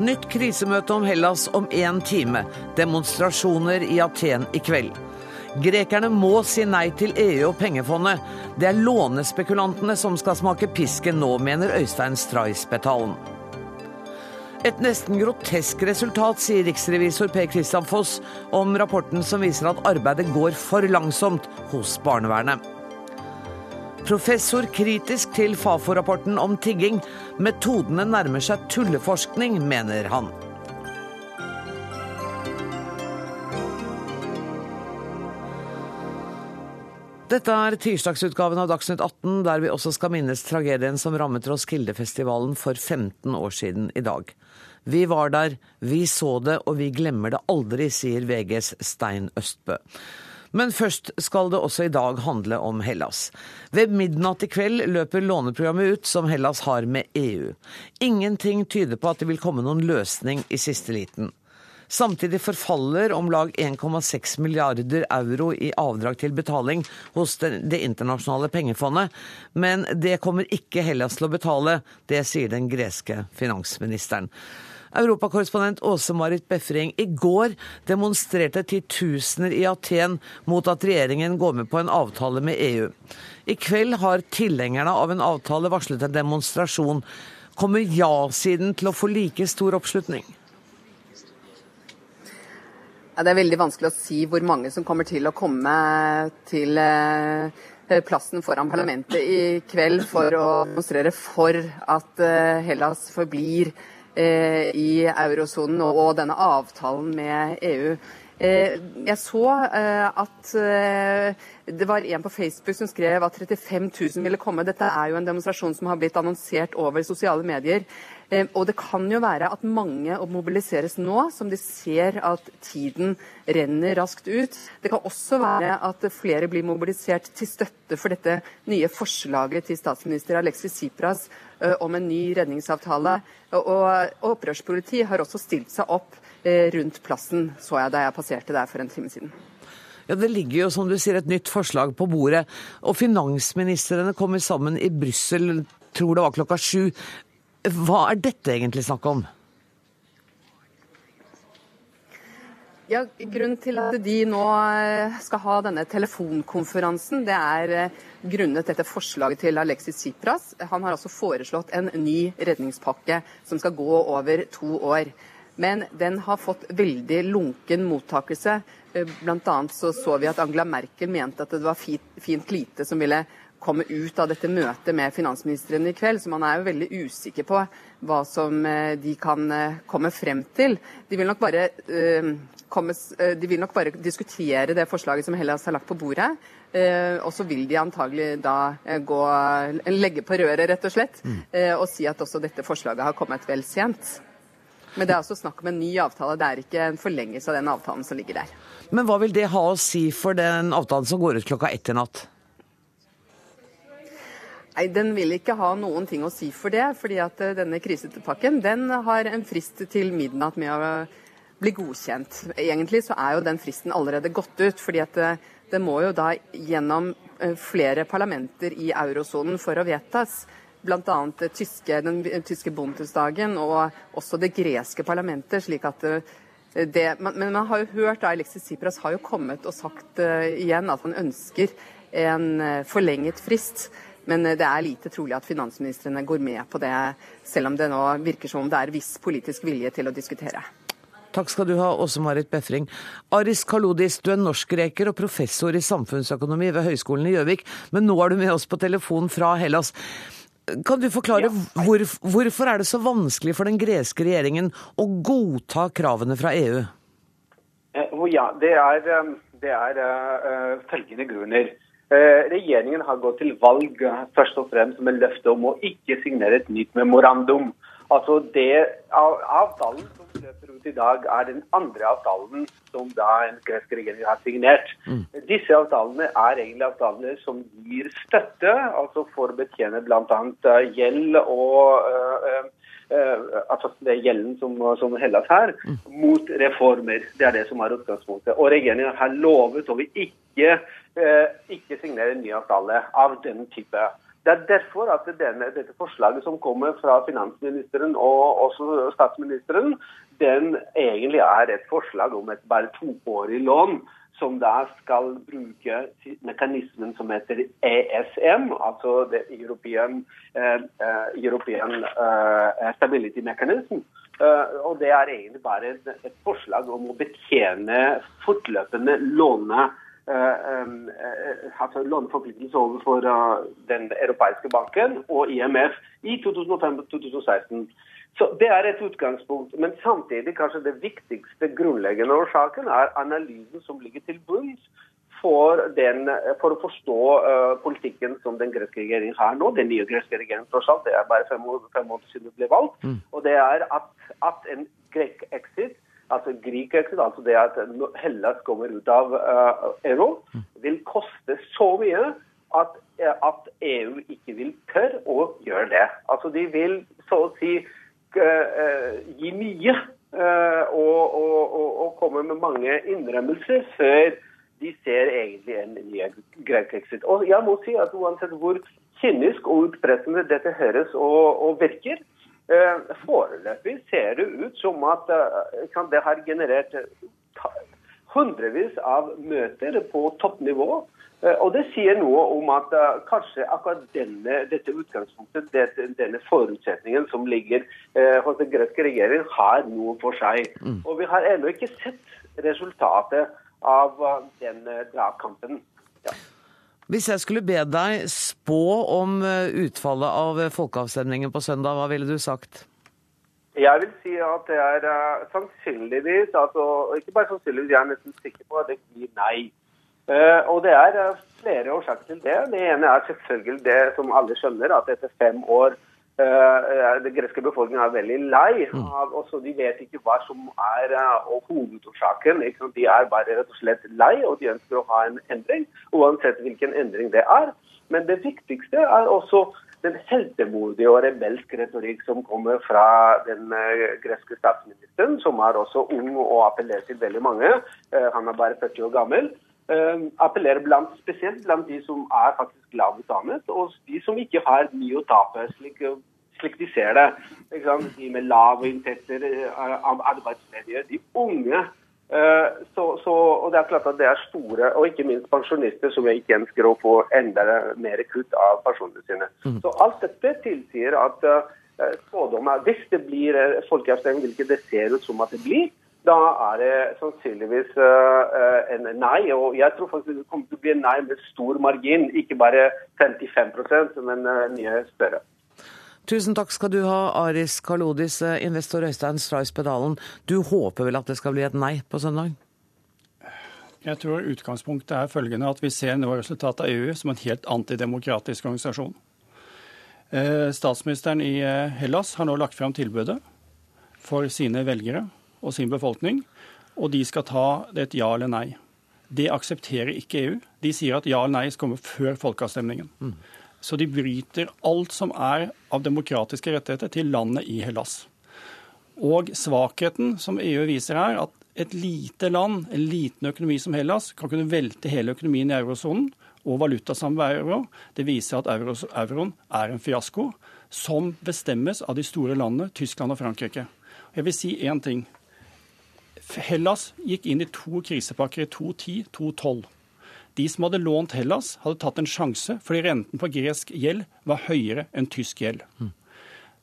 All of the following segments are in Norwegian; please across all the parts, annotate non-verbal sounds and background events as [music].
Nytt krisemøte om Hellas om én time. Demonstrasjoner i Aten i kveld. Grekerne må si nei til EU og pengefondet. Det er lånespekulantene som skal smake pisken nå, mener Øystein Stray-Spetalen. Et nesten grotesk resultat, sier riksrevisor Per Christian Foss om rapporten som viser at arbeidet går for langsomt hos barnevernet. Professor kritisk til Fafo-rapporten om tigging. Metodene nærmer seg tulleforskning, mener han. Dette er tirsdagsutgaven av Dagsnytt 18, der vi også skal minnes tragedien som rammet Roskildefestivalen for 15 år siden i dag. Vi var der, vi så det, og vi glemmer det aldri, sier VGs Stein Østbø. Men først skal det også i dag handle om Hellas. Ved midnatt i kveld løper låneprogrammet ut som Hellas har med EU. Ingenting tyder på at det vil komme noen løsning i siste liten. Samtidig forfaller om lag 1,6 milliarder euro i avdrag til betaling hos Det internasjonale pengefondet, men det kommer ikke Hellas til å betale. Det sier den greske finansministeren. Europakorrespondent Åse Marit Befring, i går demonstrerte titusener i Aten mot at regjeringen går med på en avtale med EU. I kveld har tilhengerne av en avtale varslet en demonstrasjon. Kommer ja-siden til å få like stor oppslutning? Det er veldig vanskelig å si hvor mange som kommer til å komme til eh, plassen foran parlamentet i kveld for å demonstrere for at eh, Hellas forblir i eurosonen og denne avtalen med EU. Eh, jeg så eh, at det var en på Facebook som skrev at 35 000 ville komme. Dette er jo en demonstrasjon som har blitt annonsert over sosiale medier. Og det kan jo være at mange mobiliseres nå, som de ser at tiden renner raskt ut. Det kan også være at flere blir mobilisert til støtte for dette nye forslaget til statsminister Alexis Tsipras om en ny redningsavtale. Og opprørspolitiet har også stilt seg opp rundt plassen, så jeg da jeg passerte der for en time siden. Ja, Det ligger jo som du sier et nytt forslag på bordet. Og finansministrene kommer sammen i Brussel, tror det var klokka sju. Hva er dette egentlig snakk om? Ja, Grunnen til at de nå eh, skal ha denne telefonkonferansen, det er eh, grunnet dette forslaget til Alexis Tsipras. Han har altså foreslått en ny redningspakke som skal gå over to år. Men den har fått veldig lunken mottakelse. Bl.a. blant annet så, så vi at Angela Merkel mente at det var fint, fint lite som ville komme ut av dette møtet med finansministeren i kveld. Så man er jo veldig usikker på hva som eh, de kan eh, komme frem til. De vil nok bare, uh, komme, de vil nok bare diskutere det forslaget som Hellas har lagt på bordet. Og så vil de antagelig da gå, legge på røret, rett og slett, mm. og si at også dette forslaget har kommet vel sent. Men det er altså snakk om en ny avtale, det er ikke en forlengelse av den avtalen som ligger der. Men hva vil det ha å si for den avtalen som går ut klokka ett i natt? Nei, Den vil ikke ha noen ting å si for det. fordi at eh, denne krisepakken den har en frist til midnatt med å bli godkjent. Egentlig så er jo den fristen allerede gått ut. fordi at det, eh, det må jo da gjennom eh, flere parlamenter i eurosonen for å vedtas. Bl.a. den tyske Bundesdagen og også det greske parlamentet. slik at det, men man har jo hørt da Alexis Tsipras har jo kommet og sagt igjen at han ønsker en forlenget frist. Men eh, det er lite trolig at finansministrene går med på det, selv om det nå virker som om det er viss politisk vilje til å diskutere. Takk skal du ha, Åse Marit Befring. Aris Kalodis, du er norskreker og professor i samfunnsøkonomi ved Høgskolen i Gjøvik, men nå er du med oss på telefon fra Hellas. Kan du forklare ja. hvor, hvorfor er det så vanskelig for den greske regjeringen å godta kravene fra EU? Eh, ja, det er, eh, det er uh, følgende grunner. Eh, regjeringen har gått til valg eh, først og fremst med løfte om å ikke signere et nytt memorandum. Altså det Avtalen som løper ut i dag, er den andre avtalen som da en gresk regjering har signert. Mm. Disse avtalene er egentlig avtaler som gir støtte, altså for å betjene bl.a. Eh, gjeld og uh, uh, altså det er gjelden som, som Hellas her, mm. mot reformer. Det er det som er utgangspunktet. Og regjeringen har lovet å ikke ikke signere en ny avtale av den type. Det er derfor at denne, dette forslaget som kommer fra finansministeren og også statsministeren, den egentlig er et forslag om et bare toårig lån som da skal bruke mekanismen som heter ESM, altså det European, uh, European uh, Stability Mechanism. Uh, og Det er egentlig bare et, et forslag om å betjene fortløpende låne altså låneforpliktelser overfor den europeiske banken og IMF i 2005-2016. Så Det er et utgangspunkt. Men samtidig kanskje det viktigste grunnleggende årsaken er analysen som ligger til bunns for, den, for å forstå uh, politikken som den greske regjeringen har nå. Den nye greske regjeringen tross alt, det er bare fem, år, fem måneder siden det ble valgt. Mm. Og det er at, at en grek exit, altså Greek exit, altså det at Hellas kommer ut av uh, euro, mm. vil koste så mye at, at EU ikke vil tørre å gjøre det. Altså De vil så å si uh, gi mye uh, og, og, og, og, komme med mange innrømmelser før de ser egentlig en ny greit Og jeg må si at uansett hvor kynisk og utpressende dette høres og, virker, uh, foreløpig ser det ut som at uh, det har generert hundrevis av møter på toppnivå Eh, og Det sier noe om at kanskje akkurat denne, dette utgangspunktet, denne forutsetningen som ligger hos den greske regjeringen, har noe for seg. Mm. Og Vi har ennå ikke sett resultatet av den dragkampen. Hvis jeg skulle be deg spå om utfallet av folkeavstemningen på søndag, hva ville du sagt? Jeg vil si at det er sannsynligvis, altså ikke bare sannsynligvis, jeg er nesten sikker på at det blir nei. Og Det er flere årsaker til det. Det ene er selvfølgelig det som alle skjønner, at etter fem år den greske befolkningen er veldig lei. Mm. Også de vet ikke hva som er hovedårsaken. De er bare rett og slett lei, og de ønsker å ha en endring, uansett hvilken endring det er. Men det viktigste er også den heltemodige og rebelske retorikk som kommer fra den greske statsministeren, som er også ung og appellerer til veldig mange. Han er bare 40 år gammel. Appellerer blant, spesielt blant de som er faktisk lavt utdannet, og de som ikke har mye å tape, slik, slik de ser det. De med lave inntekter, uh, arbeidsledige, de unge. Uh, så, så, og det er klart at det er store, og ikke minst pensjonister, som ikke ønsker å få enda mer kutt av pensjonene sine. Mm. Så alt dette tilsier at spådommer, hvis det blir folkeavstemning, hvilket det ser ut som at det blir, da er det sannsynligvis uh, en nei. Og jeg tror faktisk det kommer til å bli en nei med stor margin. Ikke bare 55 men uh, mye større. Tusen takk skal du ha, Aris Kalodis, investor Øystein Strais Pedalen. Du håper vel at det skal bli et nei på søndag? Jeg tror utgangspunktet er følgende at vi ser nå resultatet av EU som en helt antidemokratisk organisasjon. Statsministeren i Hellas har nå lagt fram tilbudet for sine velgere og sin befolkning, og de skal ta det et ja eller nei. Det aksepterer ikke EU. De sier at ja eller nei skal komme før folkeavstemningen. Mm. Så de bryter alt som er av demokratiske rettigheter til landet i Hellas. Og svakheten som EU viser her, at et lite land, en liten økonomi som Hellas, kan kunne velte hele økonomien i eurosonen og valutasamarbeidet euro, det viser at euroen er en fiasko som bestemmes av de store landene, Tyskland og Frankrike. Jeg vil si én ting. Hellas gikk inn i to krisepakker i 2010-2012. De som hadde lånt Hellas, hadde tatt en sjanse fordi renten på gresk gjeld var høyere enn tysk gjeld.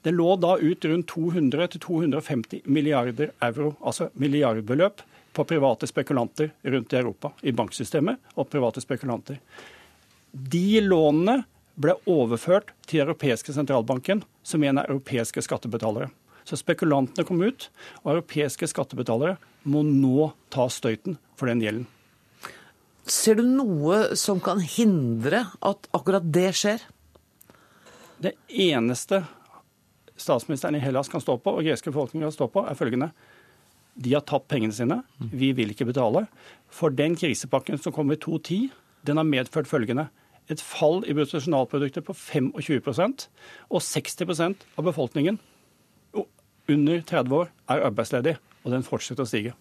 Det lå da ut rundt 200-250 milliarder euro, altså milliardbeløp, på private spekulanter rundt i Europa, i banksystemet og private spekulanter. De lånene ble overført til europeiske sentralbanken, som en av europeiske skattebetalere. Så spekulantene kom ut, og europeiske skattebetalere må nå ta støyten for den gjelden. Ser du noe som kan hindre at akkurat det skjer? Det eneste statsministeren i Hellas kan stå på, og greske befolkningen kan stå på, er følgende. De har tapt pengene sine. Vi vil ikke betale. For den krisepakken som kom i 2010, den har medført følgende. Et fall i bruttonasjonalproduktet på 25% og 60% av befolkningen under 30 år er arbeidsledig, og den fortsetter å stige.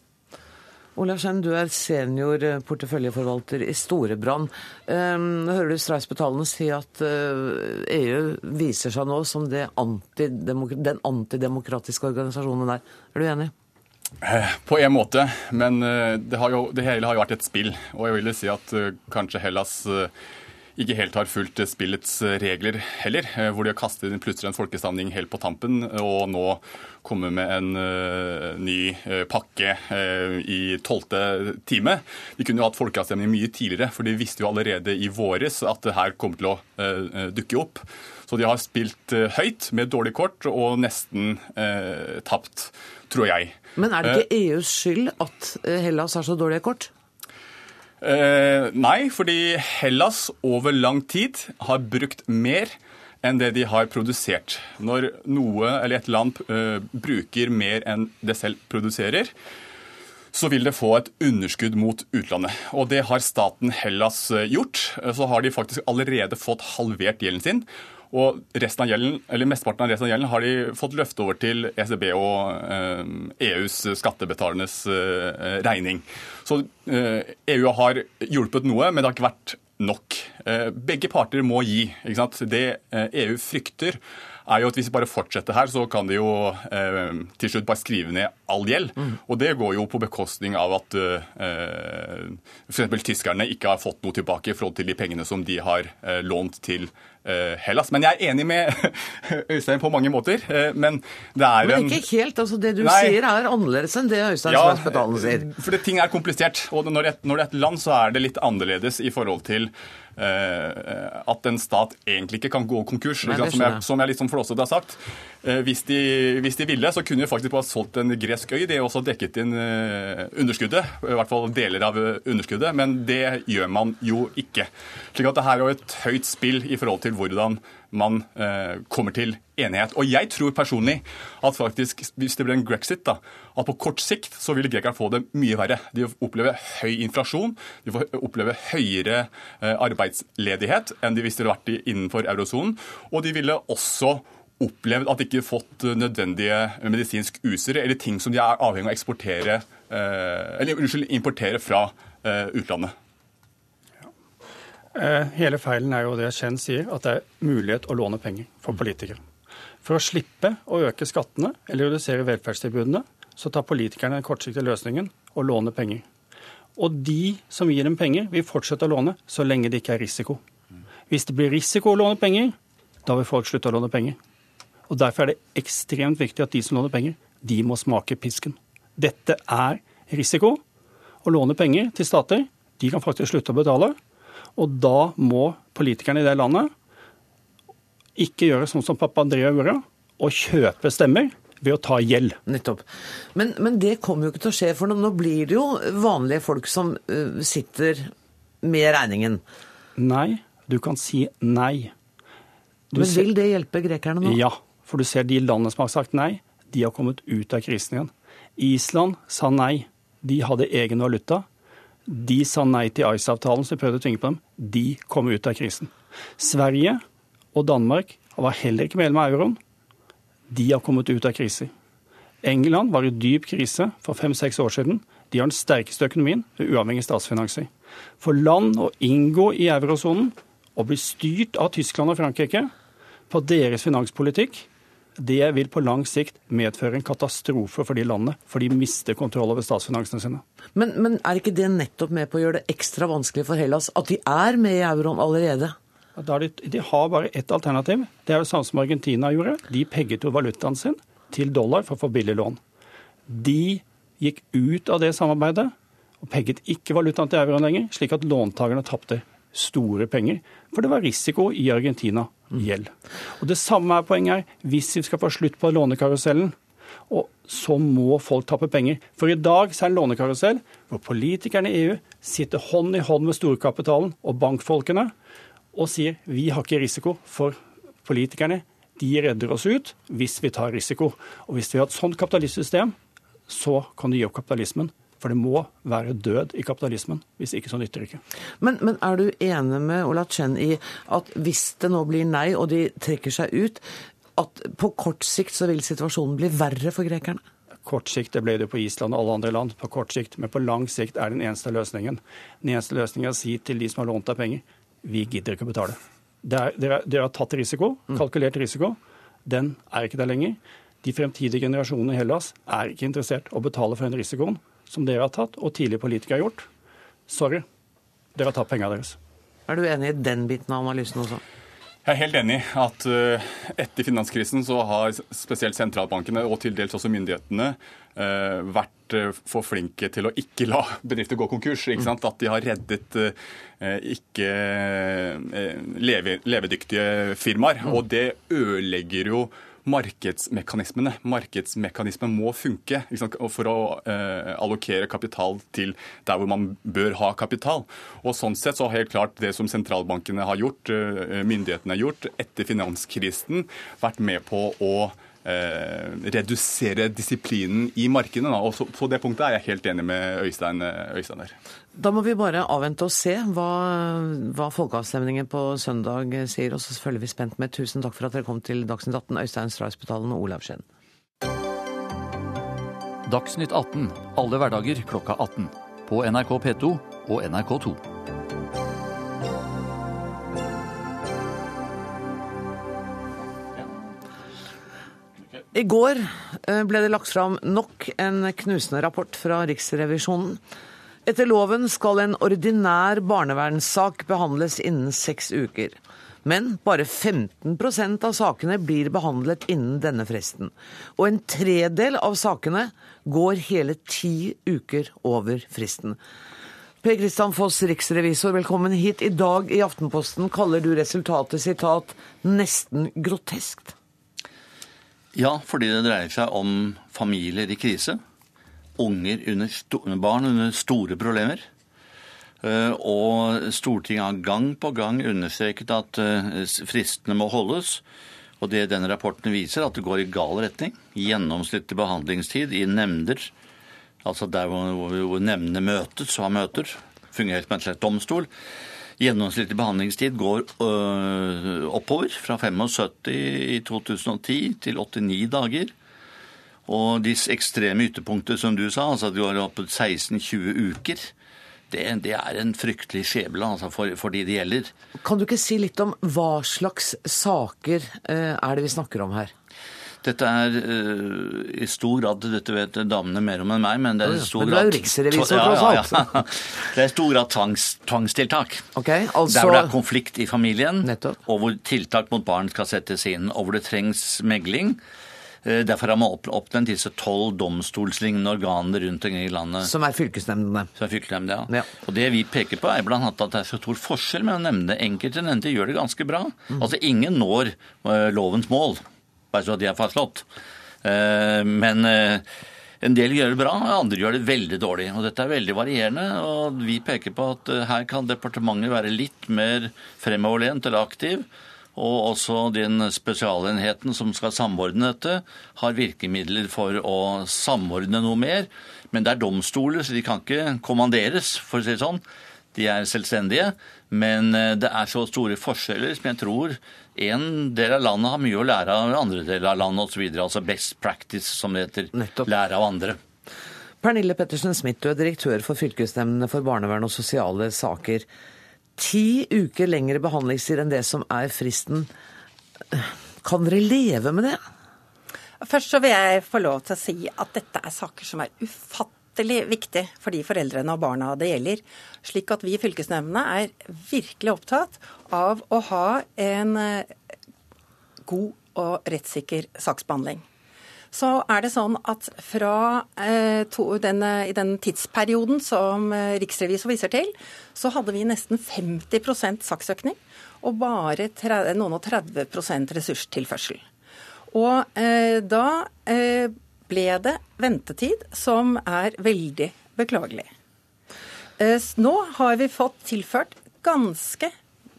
Olav Skjenn, du er senior porteføljeforvalter i Storebrand. Um, hører du Streis Betalen si at EU viser seg nå som antidemok den antidemokratiske organisasjonen der. Er du enig? Eh, på en måte, men eh, det, jo, det, hele har jo vært et spill. Og jeg vil si at kanskje Hellas ikke helt har fulgt spillets regler heller. Hvor de har kastet inn plutselig en folkestamning helt på tampen, og nå kommer med en uh, ny uh, pakke uh, i tolvte time. De kunne jo hatt folkeavstemning mye tidligere, for de visste jo allerede i våres at det her kommer til å dukke opp. Så de har spilt høyt med dårlig kort og nesten tapt, tror jeg. Men er det ikke EUs skyld at Hellas har så dårlige kort? Eh, nei, fordi Hellas over lang tid har brukt mer enn det de har produsert. Når noe eller et land eh, bruker mer enn det selv produserer, så vil det få et underskudd mot utlandet. Og det har staten Hellas eh, gjort. Så har de faktisk allerede fått halvert gjelden sin. Og resten av gjelden, eller mesteparten av resten av gjelden har de fått løfte over til ECB og eh, EUs skattebetalernes eh, regning. Så eh, EU har hjulpet noe, men det har ikke vært nok. Eh, begge parter må gi. ikke? Det EU eh, frykter, er jo at hvis vi bare fortsetter her, så kan de jo eh, til slutt bare skrive ned all gjeld. Mm. Og det går jo på bekostning av at eh, f.eks. tyskerne ikke har fått noe tilbake i forhold til de pengene som de har eh, lånt til Eh, Hellas. Men jeg er enig med [laughs] Øystein på mange måter. Eh, men det er Men ikke helt. altså Det du Nei. sier er annerledes enn det Øystein ja, Spetalen sier. For det, ting er komplisert. Og når det, når det er et land, så er det litt annerledes i forhold til Eh, at en stat egentlig ikke kan gå konkurs, Nei, som, jeg, som jeg litt sånn flåsete har sagt. Eh, hvis de, hvis de, ville, så kunne de faktisk bare solgt en gresk øy. Det er også dekket inn eh, underskuddet, i hvert fall deler av underskuddet, men det gjør man jo ikke. Slik at det her er jo et høyt spill i forhold til hvordan man eh, kommer til enighet. Og jeg tror personlig at faktisk, hvis det blir en grexit, da, at på kort sikt så vil grekerne få det mye verre. De opplever høy inflasjon, de får oppleve høyere eh, arbeidsledighet enn de visste det hadde vært innenfor eurosonen. Og de ville også opplevd at de ikke fått nødvendige medisinsk usere eller ting som de er avhengig av å eksportere, eh, eller unnskyld, importere fra utlandet. Eh, hele feilen er jo det Chen sier, at det er mulighet å låne penger for politikere. For å slippe å øke skattene eller redusere velferdstilbudene, så tar politikerne den kortsiktige løsningen og låner penger. Og de som gir dem penger, vil fortsette å låne så lenge det ikke er risiko. Hvis det blir risiko å låne penger, da vil folk slutte å låne penger. Og Derfor er det ekstremt viktig at de som låner penger, de må smake pisken. Dette er risiko. Å låne penger til stater, de kan faktisk slutte å betale. Og da må politikerne i det landet ikke gjøre sånn som pappa Andrea gjorde, og kjøpe stemmer ved å ta gjeld. Nettopp. Men, men, det kommer jo ikke til å skje, for nå, blir det jo vanlige folk som uh, sitter med regningen. Nei, du kan si nei. Du men vil det hjelpe grekerne nå? Ja, for du ser de landene som har sagt nei, de har kommet ut av krisen igjen. Island sa nei. De hadde egen valuta. De sa nei til ICE-avtalen, så vi prøvde å tvinge på dem. De kom ut av krisen. Sverige og Danmark var heller ikke medlem av euroen. De har kommet ut av kriser. England var i dyp krise for fem-seks år siden. De har den sterkeste økonomien ved uavhengige statsfinanser. For land å inngå i eurosonen og bli styrt av Tyskland og Frankrike på deres finanspolitikk, det vil på lang sikt medføre en katastrofe for de landene, for de mister kontroll over statsfinansene sine. Men, men, er ikke det nettopp med på å gjøre det ekstra vanskelig for Hellas at de er med i euroen allerede? De, de, har bare ett alternativ. Det er det samme som Argentina gjorde. De pegget jo valutaen sin til dollar for å få billig lån. De gikk ut av det samarbeidet og pegget ikke valutaen til euroen lenger, slik at låntakerne tapte store penger. For det var risiko i Argentina gjeld. Og Det samme er poenget her. Hvis vi skal få slutt på lånekarusellen, og så må folk tappe penger. For i dag så er det en lånekarusell hvor politikerne i EU sitter hånd i hånd med storkapitalen og bankfolkene og sier vi har ikke risiko, for politikerne de redder oss ut hvis vi tar risiko. Og hvis vi har et sånt kapitalistsystem, så kan du gi opp kapitalismen. For det må være død i kapitalismen, hvis ikke så nytter det ikke. Men, men, er du enig med Ola Chen i at hvis det nå blir nei, og de trekker seg ut, at på kort sikt så vil situasjonen bli verre for grekerne? Kort sikt, det ble det på Island og alle andre land, på kort sikt. Men på lang sikt er den eneste løsningen. Den eneste løsningen er å si til de som har lånt deg penger, vi gidder ikke å betale. Dere, dere, har tatt risiko, kalkulert risiko. Den er ikke der lenger. De fremtidige generasjonene i Hellas er ikke interessert å betale for den risikoen som dere har tatt, og tidligere politikere har gjort. Sorry, dere har tatt pengene deres. Er du enig i den biten av analysen også? Jeg er helt enig at uh, etter finanskrisen så har spesielt sentralbankene og til dels også myndighetene uh, vært uh, for flinke til å ikke la [laughs] bedrifter gå konkurs. ikke sant? At de har reddet ikke levedyktige firmaer. Og det ødelegger jo markedsmekanismene. Markedsmekanismen må funke for å eh, allokere kapital til der hvor man bør ha kapital. Og Sånn sett så har helt klart det som sentralbankene har gjort, eh, myndighetene har gjort etter finanskrisen, vært med på å eh, redusere disiplinen i markedene. Og på det punktet er jeg helt enig med Øystein, Øystein der. Da må vi bare avvente og se hva, hva folkeavstemningen på søndag sier. Og så følger vi spent med. Tusen takk for at dere kom til Dagsnytt 18, Øystein Straisbetalen og Olav Skien. Dagsnytt 18 alle hverdager klokka 18. På NRK P2 og NRK2. I går eh, ble det lagt fram nok en knusende rapport fra Riksrevisjonen. Etter loven skal en ordinær barnevernssak behandles innen seks uker. Men bare 15% av sakene blir behandlet innen denne fristen. Og en tredel av sakene går hele ti uker over fristen. Per Kristian Foss, riksrevisor, velkommen hit. I dag i Aftenposten kaller du resultatet sitat 'nesten groteskt'. Ja, fordi det dreier seg om familier i krise. Unger under barn under store problemer. Eh, og Stortinget har gang på gang understreket at eh, fristene må holdes. Og det denne rapporten viser, at det går i gal retning. Gjennomsnittlig behandlingstid i nemnder, altså der hvor, hvor nemndene møtes og har møter, fungerer som en slags domstol, Gjennomsnittlig behandlingstid går øh, oppover, fra 75 i 2010 til 89 dager. Og disse ekstreme ytterpunkter som du sa, altså at vi har opp 16-20 uker, det, det, er en fryktelig skjebne altså for, for, de det gjelder. Kan du ikke si litt om hva slags saker øh, er det vi snakker om her? Dette er uh, i stor grad Dette vet damene mer om enn meg, men det er i stor grad Men du er jo riksrevisor, tross alt. Ja, ja, det er i stor grad tvangs, tvangstiltak. Okay, altså... Der hvor det er konflikt i familien, Nettopp. og hvor tiltak mot barn skal settes inn, og hvor det trengs megling. Eh, derfor har man oppnevnt disse tolv domstolslignende organene rundt omkring i landet. Som er fylkesnemndene. Som er fylkesnemndene, ja. ja. Og Det vi peker på, er bl.a. at det er så stor forskjell mellom nemndene. Enkelte nemnder gjør det ganske bra. Mm. Altså ingen når uh, lovens mål bare så de er fastslått. Eh, men eh, en del gjør det bra, andre gjør det veldig dårlig. og Dette er veldig varierende. og Vi peker på at eh, her kan departementet være litt mer fremoverlent eller aktiv. Og også den spesialenheten som skal samordne dette, har virkemidler for å samordne noe mer. Men det er domstoler, så de kan ikke kommanderes, for å si det sånn. De er selvstendige. Men det er så store forskjeller som jeg tror en del av landet har mye å lære av andre deler av landet osv. Altså best practice, som det heter. Nettopp. Lære av andre. Pernille Pettersen Smith, du er direktør for fylkesnemndene for barnevern og sosiale saker. Ti uker lengre behandlingstid enn det som er fristen. Kan dere leve med det? Først så vil jeg få lov til å si at dette er saker som er ufattelig viktig for de foreldrene og barna det gjelder. Slik at vi i fylkesnemndene er virkelig opptatt av å ha en eh, god og rettssikker saksbehandling. Så er det sånn at fra eh, to, denne, i den tidsperioden som eh, riksrevisor viser til, så hadde vi nesten 50 saksøkning og bare 30, noen og 30 ressurstilførsel. Og eh, da eh, ble det ventetid som er veldig beklagelig. Eh, nå har vi fått tilført ganske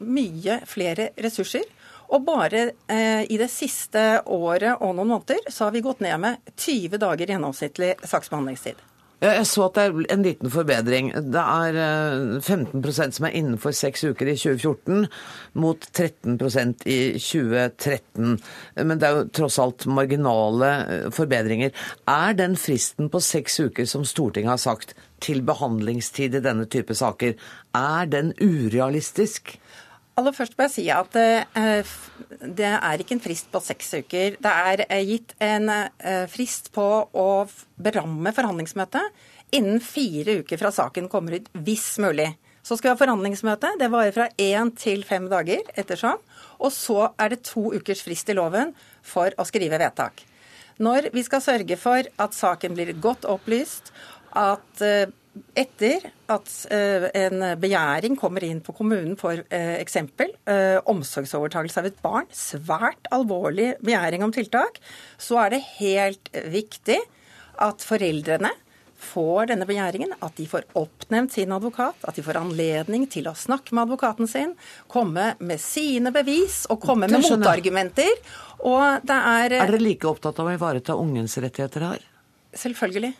mye flere ressurser. Og bare eh, i det siste året og noen måneder så har vi gått ned med 20 dager gjennomsnittlig saksbehandlingstid. Ja, jeg så at det er en liten forbedring. Det er eh, 15% som er innenfor seks uker i 2014, mot 13% i 2013. Men det er jo tross alt marginale eh, forbedringer. Er den fristen på seks uker som Stortinget har sagt til behandlingstid i denne type saker, er den urealistisk? Aller først må jeg si at eh, det er ikke en frist på seks uker. Det er eh, gitt en eh, frist på å beramme forhandlingsmøtet innen fire uker fra saken kommer ut, hvis mulig. Så skal vi ha forhandlingsmøte. Det varer fra én til fem dager ettersom. Og så er det to ukers frist i loven for å skrive vedtak. Når vi skal sørge for at saken blir godt opplyst, at etter at eh, en begjæring kommer inn på kommunen for eh, eksempel omsorgsovertagelse omsorgsovertakelse av et barn, svært alvorlig begjæring om tiltak, så er det helt viktig at foreldrene får denne begjæringen, at de får oppnevnt sin advokat, at de får anledning til å snakke med advokaten sin, komme med sine bevis og komme med motargumenter. Og det er Er dere like opptatt av å ivareta ungens rettigheter her? Selvfølgelig.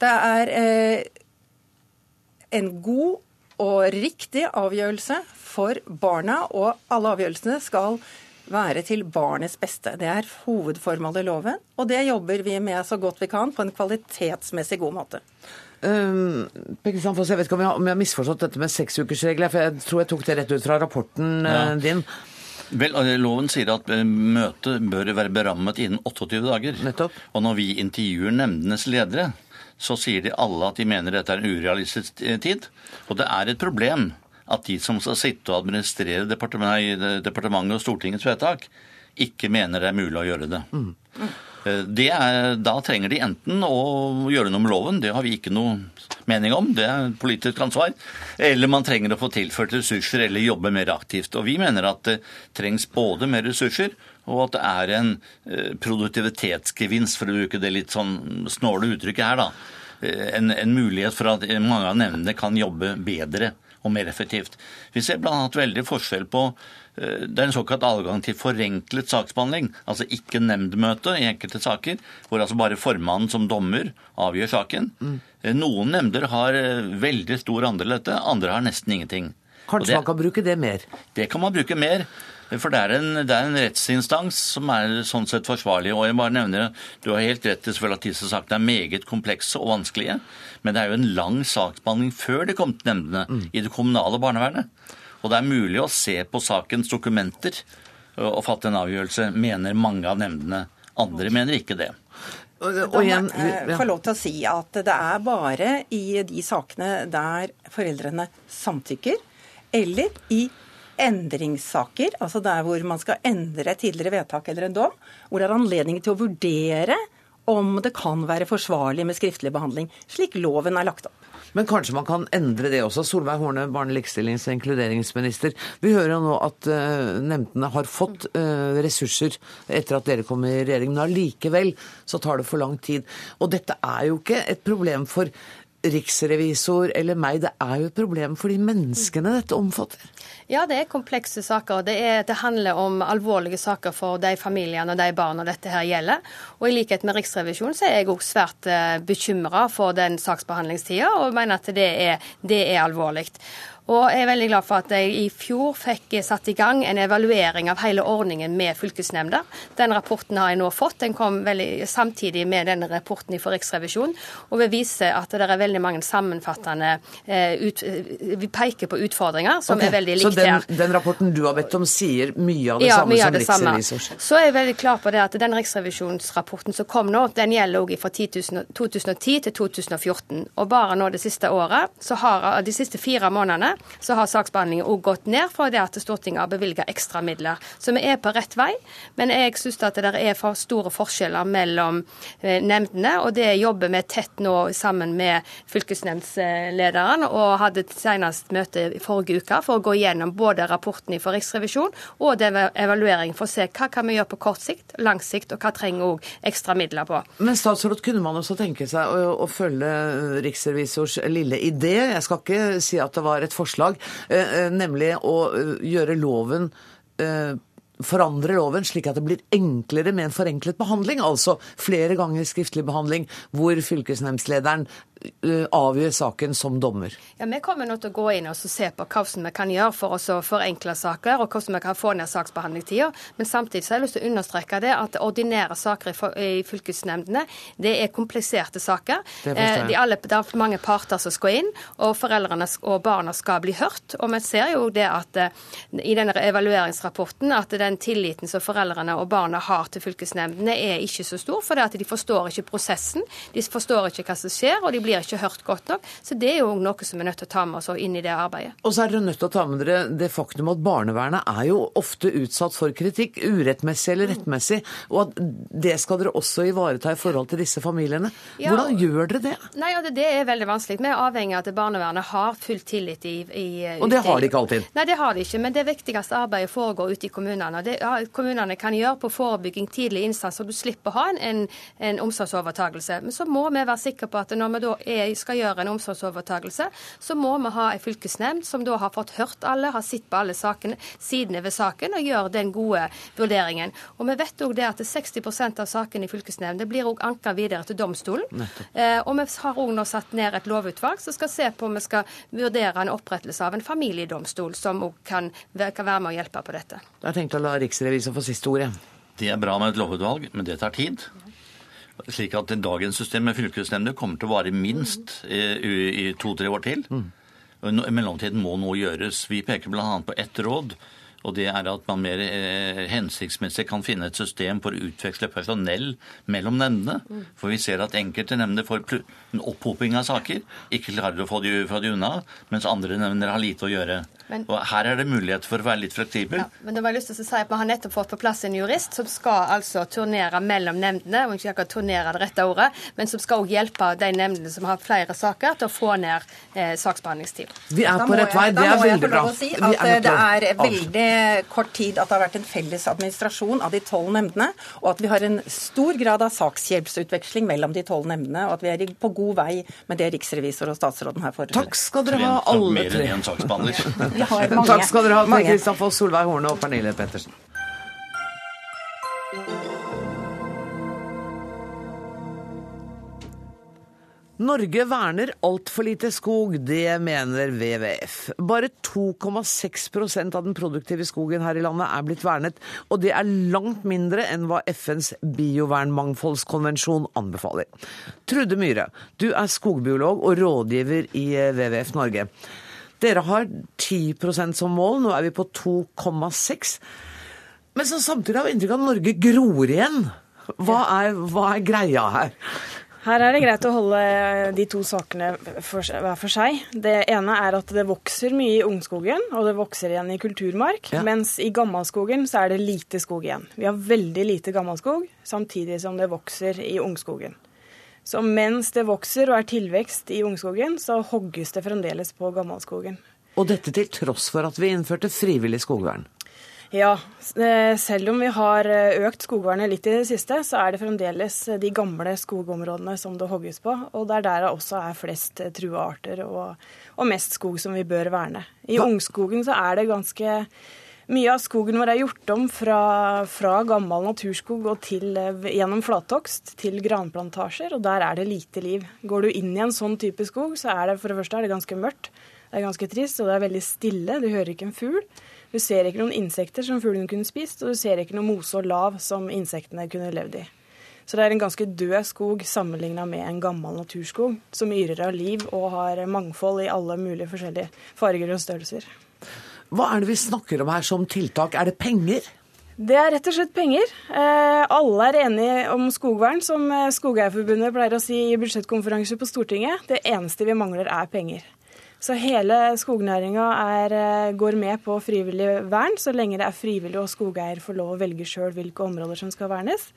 Det er eh, en god og riktig avgjørelse for barna, og alle avgjørelsene skal være til barnets beste. Det er hovedformålet i loven, og det jobber vi med så godt vi kan på en kvalitetsmessig god måte. Um, jeg vet ikke om jeg, har, om jeg har misforstått dette med seksukersregler, for jeg tror jeg tok det rett ut fra rapporten eh, Ja. din. Vel, eh, Loven sier at eh, møtet bør være berammet innen 28 dager. Nettopp. Og når vi intervjuer nemndenes ledere, så sier de alle at de mener dette er en urealistisk eh, tid. Og det er et problem at de som skal sitte og administrere departement, departementet og Stortingets vedtak, ikke mener det er mulig å gjøre det. Mm. Det er, da trenger de enten å gjøre noe med loven, det har vi ikke noe mening om, det er politisk ansvar, eller man trenger å få tilført ressurser eller jobbe mer aktivt. Og vi mener at det trengs både mer ressurser og at det er en eh, produktivitetsgevinst, for å bruke det litt sånn snåle uttrykket her, da. Eh, En, en mulighet for at mange av nemndene kan jobbe bedre og mer effektivt. Vi ser bl.a. veldig forskjell på eh, det er en såkalt adgang til forenklet saksbehandling, altså ikke nemndmøte i enkelte saker, hvor altså bare formannen som dommer avgjør saken. Mm. Noen nemnder har veldig stor andel dette, andre har nesten ingenting. Kanskje det- man kan bruke det mer? det kan man bruke mer. For det er, en, det er en rettsinstans som er sånn sett forsvarlig. Og jeg bare nevner, Du har helt rett til selvfølgelig at disse sakene er meget komplekse og vanskelige. Men det er jo en lang saksbehandling før det kom til nemndene i det kommunale barnevernet. Og det er mulig å se på sakens dokumenter og fatte en avgjørelse, mener mange av nemndene. Andre mener ikke det. Og, igjen, jeg ja. få lov til å si at det er bare i de sakene der foreldrene samtykker, eller i endringssaker, altså der hvor man skal endre tidligere vedtak eller en dom, hvor det er anledning til å vurdere om det kan være forsvarlig med skriftlig behandling, slik loven er lagt opp. Men kanskje man kan endre det også. Solveig Horne, barne-, likestillings- og inkluderingsminister. Vi hører jo nå at uh, nemndene har fått uh, ressurser etter at dere kom i regjering, men allikevel så tar det for lang tid. Og dette er jo ikke et problem for riksrevisor eller meg, det er jo et problem for de menneskene dette omfatter. Ja, det er komplekse saker. Det, det handler om alvorlige saker for de familiene og de barna dette her gjelder. Og i likhet med Riksrevisjonen så er jeg òg svært uh, bekymra for den saksbehandlingstida, og mener at det er, det er alvorlig. Og jeg er veldig glad for at jeg i fjor fikk satt i gang en evaluering av hele ordningen med fylkesnemnder. Den rapporten har jeg nå fått. Den kom veldig samtidig med denne rapporten fra Riksrevisjonen. Og vi viser at det er veldig mange sammenfattende eh, ut, Vi peker på utfordringer som okay. er veldig likt her. Så den rapporten du har bedt om, sier mye av det Ja, samme som riksrevisors? Så er jeg veldig klar på det at den riksrevisjonsrapporten som kom nå, den gjelder også fra 10 2010 til 2014. Og bare nå det siste året, så har, de siste fire månedene, så har saksbehandlingen òg gått ned for det at Stortinget har bevilget ekstra midler. Så vi er på rett vei, men jeg syns at det er for store forskjeller mellom eh, nemndene, og det jobber vi tett nå sammen med fylkesnemndslederen, og hadde senest møte i forrige uke for å gå gjennom både rapporten fra Riksrevisjonen og evalueringen for å se hva kan vi gjøre på kort sikt, lang sikt, og hva trenger òg ekstra midler på. Men statsråd, kunne man også tenke seg å, å følge riksrevisors lille idé, jeg skal ikke si at det var et forslag, eh, eh, nemlig å eh, gjøre loven forandre loven slik at det blir enklere med en forenklet behandling, altså flere ganger skriftlig behandling, hvor fylkesnemndslederen avgjør saken som dommer? Ja, Vi kommer nå til å gå inn og se på hva som vi kan gjøre for å forenkle saker, og hvordan vi kan få ned saksbehandlingstida. Men samtidig så har jeg lyst til å understreke det at ordinære saker i fylkesnemndene det er kompliserte saker. Det, eh, de alle, det er mange parter som skal inn, og foreldrene og barna skal bli hørt. Og vi ser jo det at eh, i denne evalueringsrapporten at den tilliten som foreldrene og barna har til fylkesnemndene er ikke så stor, for de forstår ikke prosessen. De forstår ikke hva som skjer, og de blir ikke hørt godt nok. Så det er jo noe som vi er nødt til å ta med oss inn i det arbeidet. Og så er dere nødt til å ta med dere det faktum at barnevernet er jo ofte utsatt for kritikk, urettmessig eller rettmessig, og at det skal dere også ivareta i forhold til disse familiene. Hvordan ja, gjør dere det? Nei, det, det, er veldig vanskelig. Vi er avhengig av at barnevernet har full tillit i, i Og det har de ikke alltid? Nei, det har de ikke. Men det viktigste arbeidet foregår ute i kommunene. Det ja, kommunene kan gjøre på forebygging, tidlig innsats, så du slipper å ha en, en, en omsorgsovertakelse. Men så må vi være sikre på at når vi da er, skal gjøre en omsorgsovertakelse, så må vi ha en fylkesnemnd som da har fått hørt alle, har sett på alle sakene, sidene ved saken og gjør den gode vurderingen. Og vi vet òg det at 60% av sakene i fylkesnemnda blir òg anka videre til domstolen. Eh, og vi har òg nå satt ned et lovutvalg som skal se på om vi skal vurdere en opprettelse av en familiedomstol, som òg kan, kan, være med å hjelpe på dette. Jeg tenkt å la riksrevisor få siste ordet. Det er bra med et lovutvalg, men det tar tid. Slik at dagens system med fylkesnemnder kommer til å vare minst i, i to-tre år til. Mm. I mellomtiden må noe gjøres. Vi peker bl.a. på ett råd. Og det er at man mer eh, hensiktsmessig kan finne et system for å utveksle personell mellom nemndene. Mm. For vi ser at enkelte nemnder får en opphoping av saker, ikke klarer å få de, få de unna, mens andre nemnder har lite å gjøre. Men, og Her er det mulighet for å være litt fleksibel. Ja, men det var jeg lyst til å si at Vi har nettopp fått på plass en jurist som skal altså turnere mellom nemndene, og ikke akkurat turnere det rette ordet, men som skal også hjelpe de nemndene som har flere saker, til å få ned eh, saksbehandlingstid. Vi er på rett vei. Det er veldig bra. Si at er det er veldig kort tid at det har vært en felles administrasjon av de tolv nemndene, og at vi har en stor grad av sakshjelpsutveksling mellom de tolv nemndene, og at vi er på god vei med det riksrevisor og statsråden her foreslår. Takk skal dere ha, alle tre. [laughs] Vi har mange. Takk skal dere ha til Kristian Foss, Solveig Horne og Pernille Pettersen. Norge verner altfor lite skog, det mener WWF. Bare 2,6% av den produktive skogen her i landet er blitt vernet, og det er langt mindre enn hva FNs biovernmangfoldskonvensjon anbefaler. Trude Myhre, du er skogbiolog og rådgiver i WWF Norge. Dere har 10% som mål, nå er vi på 2,6. Men så samtidig har vi inntrykk av at Norge gror igjen. Hva er, hva er greia her? Her er det greit å holde de to sakene for, hver for seg. Det ene er at det vokser mye i ungskogen, og det vokser igjen i kulturmark. Ja. Mens i gammelskogen så er det lite skog igjen. Vi har veldig lite gammelskog, samtidig som det vokser i ungskogen. Så mens det vokser og er tilvekst i ungskogen, så hogges det fremdeles på gammelskogen. Og dette til tross for at vi innførte frivillig skogvern? Ja, eh, selv om vi har eh, økt skogvernet litt i det siste, så er det fremdeles de gamle skogområdene som det hogges på. Og det er der det også er flest truearter og, og mest skog som vi bør verne. I ungskogen så er det ganske mye av skogen vår er gjort om fra, fra gammel naturskog og til, eh, gjennom flathogst til granplantasjer, og der er det lite liv. Går du inn i en sånn type skog, så er det for det første det ganske mørkt. Det er ganske trist, og det er veldig stille. Du hører ikke en fugl. Du ser ikke noen insekter som fuglene kunne spist, og du ser ikke noe mose og lav som insektene kunne levd i. Så det er en ganske død skog sammenligna med en gammel naturskog, som yrer av liv og har mangfold i alle mulige forskjellige farger og størrelser. Hva er det vi snakker om her som tiltak? Er det penger? Det er rett og slett penger. Eh, alle er enige om skogvern, som eh, Skogeierforbundet pleier å si i budsjettkonferanser på Stortinget. Det eneste vi mangler, er penger. Så hele skognæringa eh, går med på frivillig vern, så lenge det er frivillig og skogeier får lov å velge sjøl hvilke områder som skal vernes.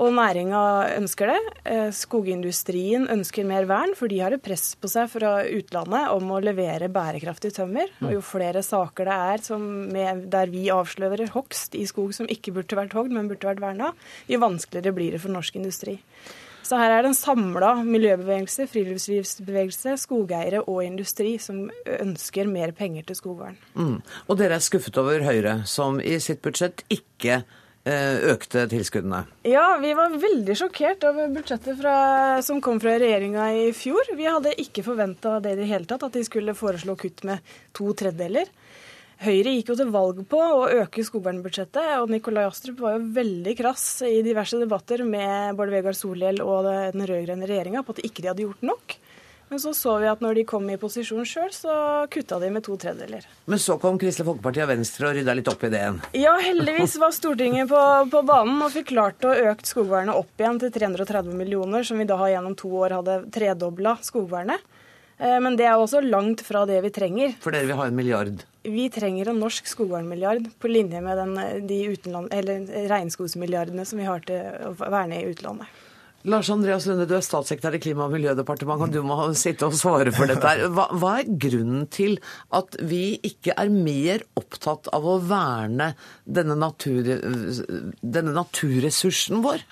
Og næringa ønsker det. Eh, skogindustrien ønsker mer vern, for de har et press på seg fra utlandet om å levere bærekraftig tømmer. Og jo flere saker det er med, der vi avslører hogst i skog som ikke burde vært hogd, men burde vært verna, jo vanskeligere blir det for norsk industri. Så her er det en samla miljøbevegelse, friluftslivsbevegelse, skogeiere og industri som ønsker mer penger til skogvern. Mm. Og dere er skuffet over Høyre, som i sitt budsjett ikke økte tilskuddene? Ja, vi var veldig sjokkert over budsjettet fra, som kom fra regjeringa i fjor. Vi hadde ikke forventa det i det hele tatt, at de skulle foreslå kutt med to tredjedeler. Høyre gikk jo til valg på å øke skogvernbudsjettet, og Nikolai Astrup var jo veldig krass i diverse debatter med Bård Vegar Solhjell og den rød-grønne regjeringa på at de ikke hadde gjort nok. Men så så vi at når de kom i posisjon sjøl, så kutta de med to tredjedeler. Men så kom Kristelig Folkeparti og Venstre og rydda litt opp i det igjen? Ja, heldigvis var Stortinget på, på, banen og fikk klart å øke skogvernet opp igjen til 330 millioner, som vi da gjennom to år hadde tredobla skogvernet. Eh, men det er også langt fra det vi trenger. For dere vil ha en milliard? Vi trenger en norsk skogvernmilliard på linje med den, de regnskogsmilliardene som vi har til å verne i utlandet. Lars Andreas Lunde, du er statssekretær i Klima- og miljødepartementet, og du må sitte og svare for dette. Hva, hva, er grunnen til at vi ikke er mer opptatt av å verne denne, natur, denne naturressursen vår?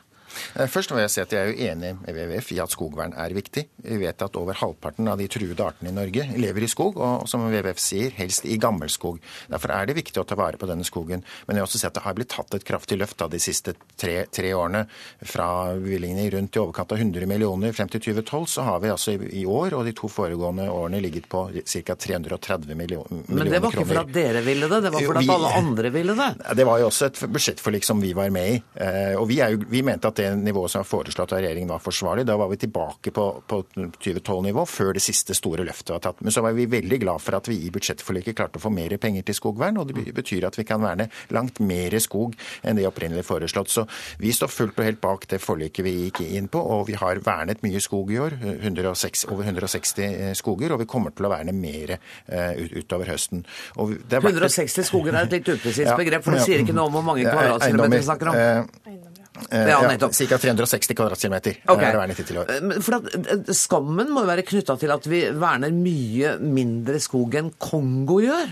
Eh, først må jeg si at jeg er jo enig med WWF i at skogvern er viktig. Vi vet at over halvparten av de truede artene i Norge lever i skog, og som WWF sier, helst i gammelskog. Derfor er det viktig å ta vare på denne skogen. Men jeg vil også si at det har blitt tatt et kraftig løft av de siste tre, tre årene. Fra bevilgningene rundt i overkant av 100 millioner frem til 2012, så har vi altså i, år og de to foregående årene ligget på ca. 330 millioner kroner. Men det var ikke for at dere ville det, det var for at alle andre ville det? Det var jo også et budsjettforlik som vi var med i. Eh, og vi, jo, vi mente at det nivået som var foreslått av regjeringen var forsvarlig. Da var vi tilbake på, på 2012-nivå, før det siste store løftet var tatt. Men så var vi veldig glad for at vi i budsjettforliket klarte å få mer penger til skogvern. Og det betyr at vi kan verne langt mer skog enn det opprinnelig foreslått. Så vi står fullt og helt bak det forliket vi gikk inn på, og vi har vernet mye skog i år. 106, over 160 eh, skoger, og vi kommer til å verne mer uh, utover høsten. 160 skoger er et litt upresist begrep, for det sier ikke noe om hvor mange kvadratkilometer vi snakker om. Eh, ja, nettopp. Ja, Ca. 360 kvadratkilometer. Okay. Er til år. Eh, for at, eh, skammen må jo være knytta til at vi verner mye mindre skog enn Kongo gjør?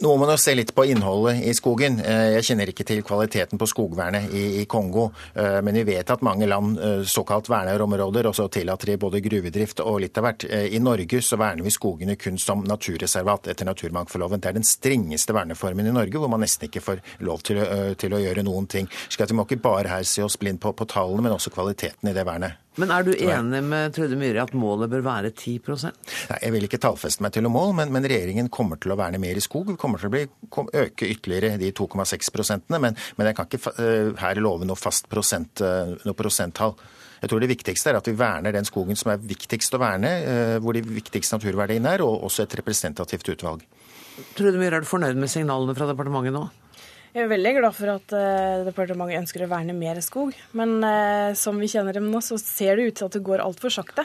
Nå må man jo se litt på innholdet i skogen. Jeg kjenner ikke til kvaliteten på skogvernet i, Kongo, men vi vet at mange land såkalt verner områder, og så tillater de både gruvedrift og litt av hvert. I Norge så verner vi skogene kun som naturreservat etter naturmangfoldloven. Det er den strengeste verneformen i Norge, hvor man nesten ikke får lov til, til å gjøre noen ting. Så vi må ikke bare her se oss blind på, på tallene, men også kvaliteten i det vernet. Men er du enig med Trude Myhre at målet bør være 10% Nei, Jeg vil ikke tallfeste meg til noe mål, men, men, regjeringen kommer til å verne mer i skog. Kommer til å bli, kom, øke ytterligere de 2,6 prosentene, men, men, jeg kan ikke uh, her love noe fast prosent, uh, noe prosenttall. Jeg tror det viktigste er at vi verner den skogen som er viktigst å verne, uh, hvor de viktigste naturverdiene er, og også et representativt utvalg. Trude Myhre, er du fornøyd med signalene fra departementet nå? Jeg er veldig glad for at uh, departementet ønsker å verne mer skog. Men uh, som vi kjenner dem nå, så ser det ut til at det går altfor sakte.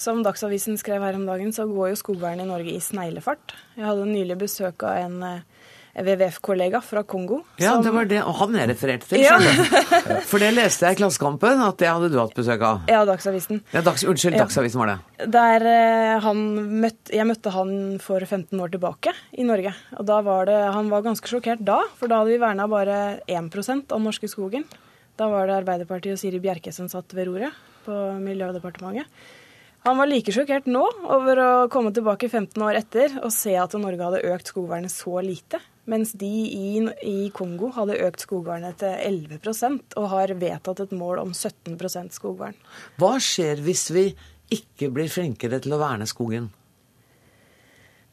Som Dagsavisen skrev her om dagen, så går jo skogvernet i Norge i sneglefart. Jeg hadde nylig besøk av en uh, WWF-kollega fra Kongo. Ja, som... det var det. Og han jeg refererte til, ja. [laughs] For det leste jeg i Klassekampen, at det hadde du hatt besøk av. Ja, Dagsavisen. Ja, dags... Unnskyld, Dagsavisen var det. Der uh, han møtte, Jeg møtte han for 15 år tilbake i Norge. Og da var det Han var ganske sjokkert da, for da hadde vi verna bare 1 av norske skogen. Da var det Arbeiderpartiet og Siri Bjerke som satt ved roret på Miljødepartementet. Han var like sjokkert nå over å komme tilbake 15 år etter og se at Norge hadde økt skogvernet så lite mens de i, i Kongo hadde økt skogvernet til 11% og har vedtatt et mål om 17% skogvern. Hva skjer hvis vi ikke blir flinkere til å verne skogen?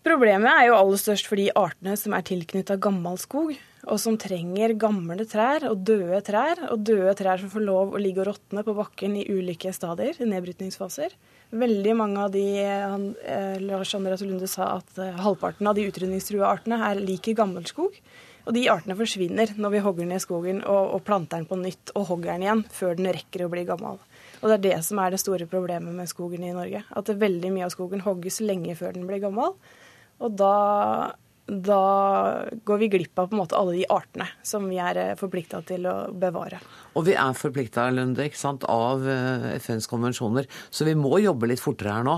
Problemet er jo aller størst for de artene som er tilknytta gammel skog, og som trenger gamle trær og døde trær, og døde trær som får lov å ligge og råtne på bakken i ulike stadier, nedbrytningsfaser. Veldig mange av de eh, Lars Andreas Lunde sa at eh, halvparten av de utrydningstrua artene er lik i gammelskog. Og de artene forsvinner når vi hogger ned skogen og, og, planter den på nytt og hogger den igjen før den rekker å bli gammel. Og det er det som er det store problemet med skogen i Norge. At veldig mye av skogen hogges lenge før den blir gammel. Og da da går vi glipp av på en måte alle de artene som vi er eh, forplikta til å bevare. Og vi er forplikta av eh, FNs konvensjoner, så vi må jobbe litt fortere her nå?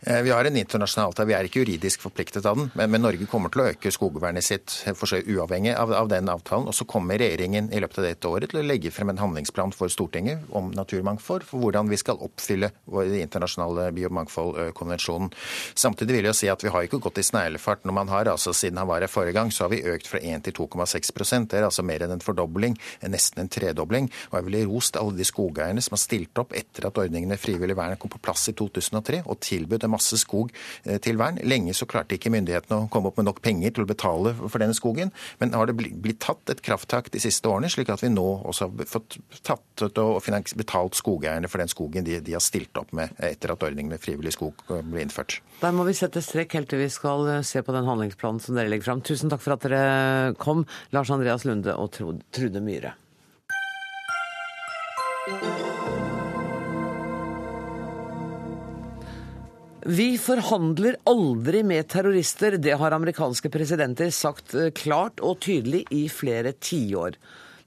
Eh, vi har en internasjonal avtale, vi er ikke juridisk forpliktet av den. Men, men Norge kommer til å øke skogvernet sitt for seg uavhengig av, av, den avtalen. Og så kommer regjeringen i løpet av dette året til å legge frem en handlingsplan for Stortinget om naturmangfold, for hvordan vi skal oppfylle den internasjonale biomangfoldkonvensjonen. Samtidig vil jeg si at vi har ikke gått i sneglefart når man har altså siden han var her forrige gang, så har vi økt fra 1 til 2,6 Det er altså mer enn en fordobling, nesten en tredobling. Og jeg ville rost alle de skogeierne som har stilt opp etter at ordningen med frivillig vern kom på plass i 2003, og tilbudt en masse skog eh, til vern. Lenge så klarte ikke myndighetene å komme opp med nok penger til å betale for denne skogen, men har det blitt tatt et krafttak de siste årene, slik at vi nå også har fått tatt og betalt skogeierne for den skogen de, de har stilt opp med etter at ordningen med frivillig skog ble innført. Der må vi sette strek helt til vi skal eh, se på den handlingsplanen som dere legger fram. Tusen takk for at dere kom, Lars Andreas Lunde og Trude Myhre. Vi forhandler aldri med terrorister, det har amerikanske presidenter sagt eh, klart og tydelig i flere tiår.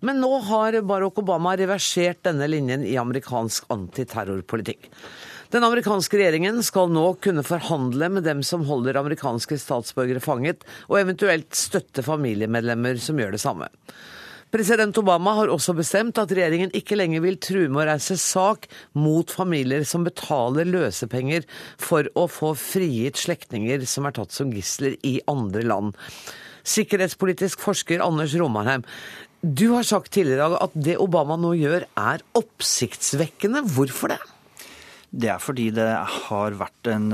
Men nå har Barack Obama reversert denne linjen i amerikansk antiterrorpolitikk. Den amerikanske regjeringen skal nå kunne forhandle med dem som holder amerikanske statsborgere fanget, og eventuelt støtte familiemedlemmer som gjør det samme. President Obama har også bestemt at regjeringen ikke lenger vil true med å reise sak mot familier som betaler løsepenger for å få frigitt slektninger som er tatt som gisler i andre land. Sikkerhetspolitisk forsker Anders Romarheim, du har sagt tidligere at det Obama nå gjør er oppsiktsvekkende. Hvorfor det? Det er fordi det har vært en,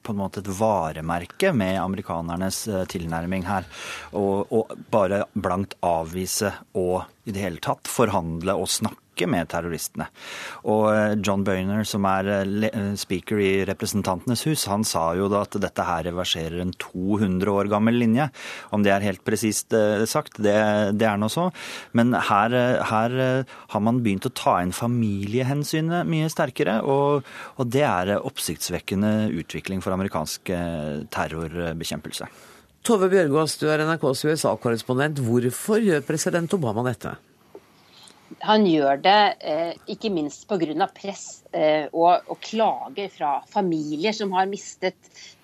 på en måte et varemerke med amerikanernes eh, tilnærming her. Å bare blankt avvise og i det hele tatt forhandle og snakke snakke med terroristene. Og eh, John Boehner, som er eh, eh, speaker i Representantenes hus, han sa jo da at dette her reverserer en 200 år gammel linje. Om det er helt presist sagt, det, det er nå så. Men her, her, har man begynt å ta inn familiehensynet mye sterkere, og, og det er oppsiktsvekkende utvikling for amerikansk terrorbekjempelse. Tove Bjørgaas, du er NRKs USA-korrespondent. Hvorfor gjør president Obama dette? Han gjør det eh, ikke minst pga. press eh, og, og, klager fra familier som har mistet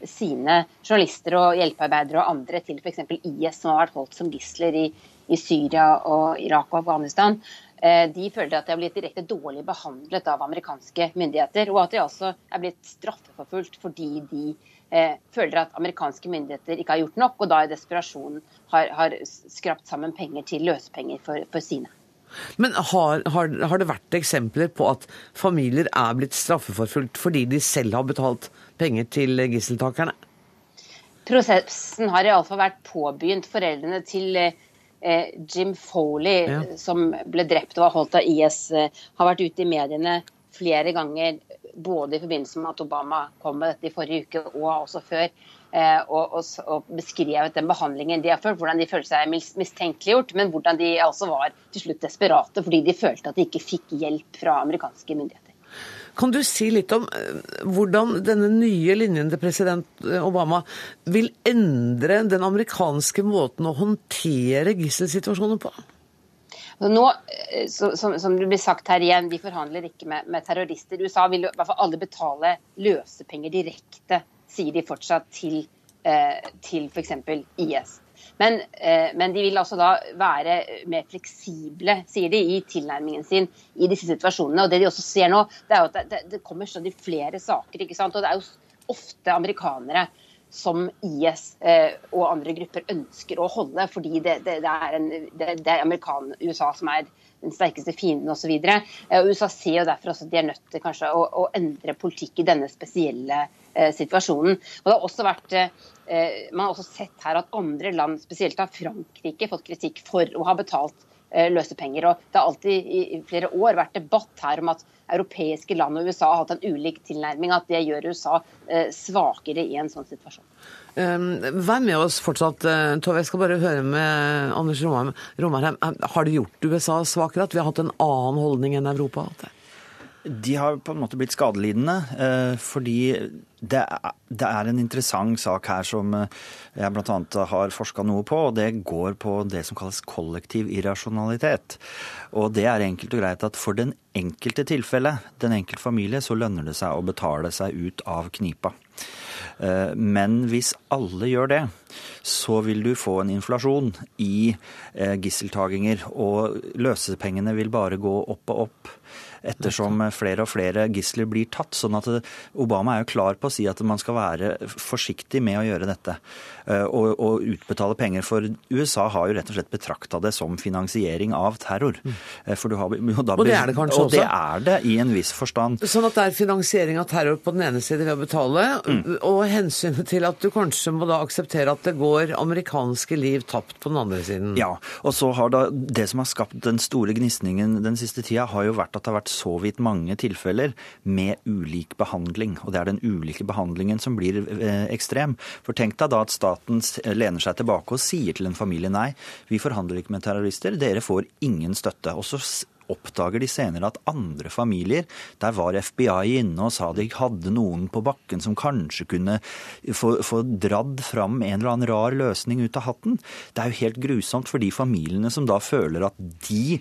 sine journalister og hjelpearbeidere og andre til f.eks. IS, som har vært holdt som gisler i, i Syria, og Irak og Afghanistan. Eh, de føler at de har blitt direkte dårlig behandlet av amerikanske myndigheter, og at de altså er blitt straffeforfulgt fordi de eh, føler at amerikanske myndigheter ikke har gjort nok, og da i desperasjon har, har skrapt sammen penger til løsepenger for, for sine. Men har, har, har, det vært eksempler på at familier er blitt straffeforfulgt fordi de selv har betalt penger til gisseltakerne? Prosessen har iallfall vært påbegynt. Foreldrene til eh, Jim Foley, ja. som ble drept og var holdt av IS, eh, har vært ute i mediene flere ganger, både i forbindelse med at Obama kom med dette i forrige uke, og også før. Eh, og, og, og, beskrevet den behandlingen de har følt, hvordan de følte seg mistenkeliggjort, men hvordan de altså var til slutt desperate fordi de følte at de ikke fikk hjelp fra amerikanske myndigheter. Kan du si litt om eh, hvordan denne nye linjen til president eh, Obama vil endre den amerikanske måten å håndtere gisselsituasjoner på? Nå, som, som, det blir sagt her igjen, de forhandler ikke med, med terrorister. USA vil i hvert fall alle betale løsepenger direkte sier de fortsatt til, eh, til f.eks. IS. Men, eh, men, de vil altså da være mer fleksible, sier de, i tilnærmingen sin i disse situasjonene. Og det de også ser nå, det er jo at det, det kommer stadig flere saker. ikke sant? Og det er jo ofte amerikanere som IS eh, og andre grupper ønsker å holde, fordi det, det, det er, en, det, er USA som er den sterkeste fienden osv. Eh, USA ser jo derfor også at de er nødt til kanskje å, å endre politikk i denne spesielle eh, situasjonen. Og det har også vært eh, man har også sett her at andre land, spesielt av Frankrike, fått kritikk for å ha betalt eh, løsepenger. Og det har alltid i flere år vært debatt her om at europeiske land og USA har hatt en ulik tilnærming. At det gjør USA eh, svakere i en sånn situasjon. Um, vær med oss fortsatt, uh, Tove. Jeg skal bare høre med Anders Romarheim. Har det gjort USA svakere at vi har hatt en annen holdning enn Europa? De har på en måte blitt skadelidende, eh, fordi det er, en interessant sak her som eh, jeg bl.a. har forska noe på, og det går på det som kalles kollektiv irrasjonalitet. Og det er enkelt og greit at for den enkelte tilfelle, den enkelte familie, så lønner det seg å betale seg ut av knipa. Eh, men hvis alle gjør det, så vil du få en inflasjon i eh, gisseltaginger. Og løsepengene vil bare gå opp og opp ettersom flere og flere gisler blir tatt. sånn at Obama er jo klar på å si at man skal være forsiktig med å gjøre dette. Eh, og, og utbetale penger. For USA har jo rett og slett betrakta det som finansiering av terror. Eh, for du har, jo, da, og det er det kanskje også? Og det er det i en viss forstand. Sånn at det er finansiering av terror på den ene side ved å betale, mm. og hensynet til at du kanskje må da akseptere at det går amerikanske liv tapt på den andre siden. Ja, og så har da det som har skapt den store gnisningen den siste tida, har jo vært at det har vært så vidt mange tilfeller med ulik behandling. Og det er den ulike behandlingen som blir eh, ekstrem. For tenk deg da at staten lener seg tilbake og sier til en familie nei, vi forhandler ikke med terrorister, dere får ingen støtte. Og så oppdager de senere at andre familier, der var FBI inne og sa de hadde noen på bakken som kanskje kunne få, få dradd fram en eller annen rar løsning ut av hatten. Det er jo helt grusomt for de familiene som da føler at de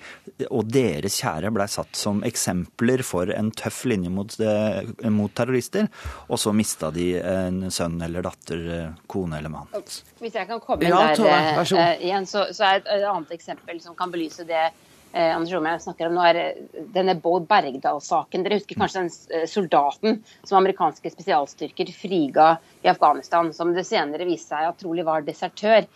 og deres kjære blei satt som eksempler for en tøff linje mot, eh, mot terrorister, og så mista de en sønn eller datter, eh, kone eller mann. Hvis jeg kan komme inn der ja, igjen, så, så er et annet eksempel som kan belyse det eh, Anders Romøy snakker om nå, er eh, denne Bård Bergdal-saken. Dere husker kanskje den eh, soldaten som amerikanske spesialstyrker friga i Afghanistan, som det senere viste seg at trolig var desertør.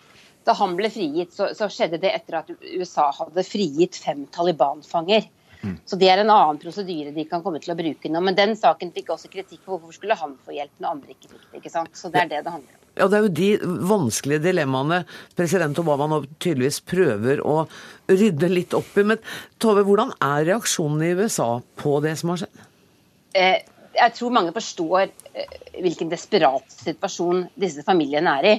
Da han ble frigitt, så, så skjedde det etter at USA hadde frigitt fem Taliban-fanger. Mm. Så Det er en annen prosedyre de kan komme til å bruke nå. Men den saken fikk også kritikk for hvorfor skulle han få hjelp når andre ikke fikk det. ikke sant? Så det er det det handler om. Ja, Det er jo de vanskelige dilemmaene president Obama nå tydeligvis prøver å rydde litt opp i. Men Tove, hvordan er reaksjonen i USA på det som har skjedd? Eh, jeg tror mange forstår eh, hvilken desperat situasjon disse familiene er i.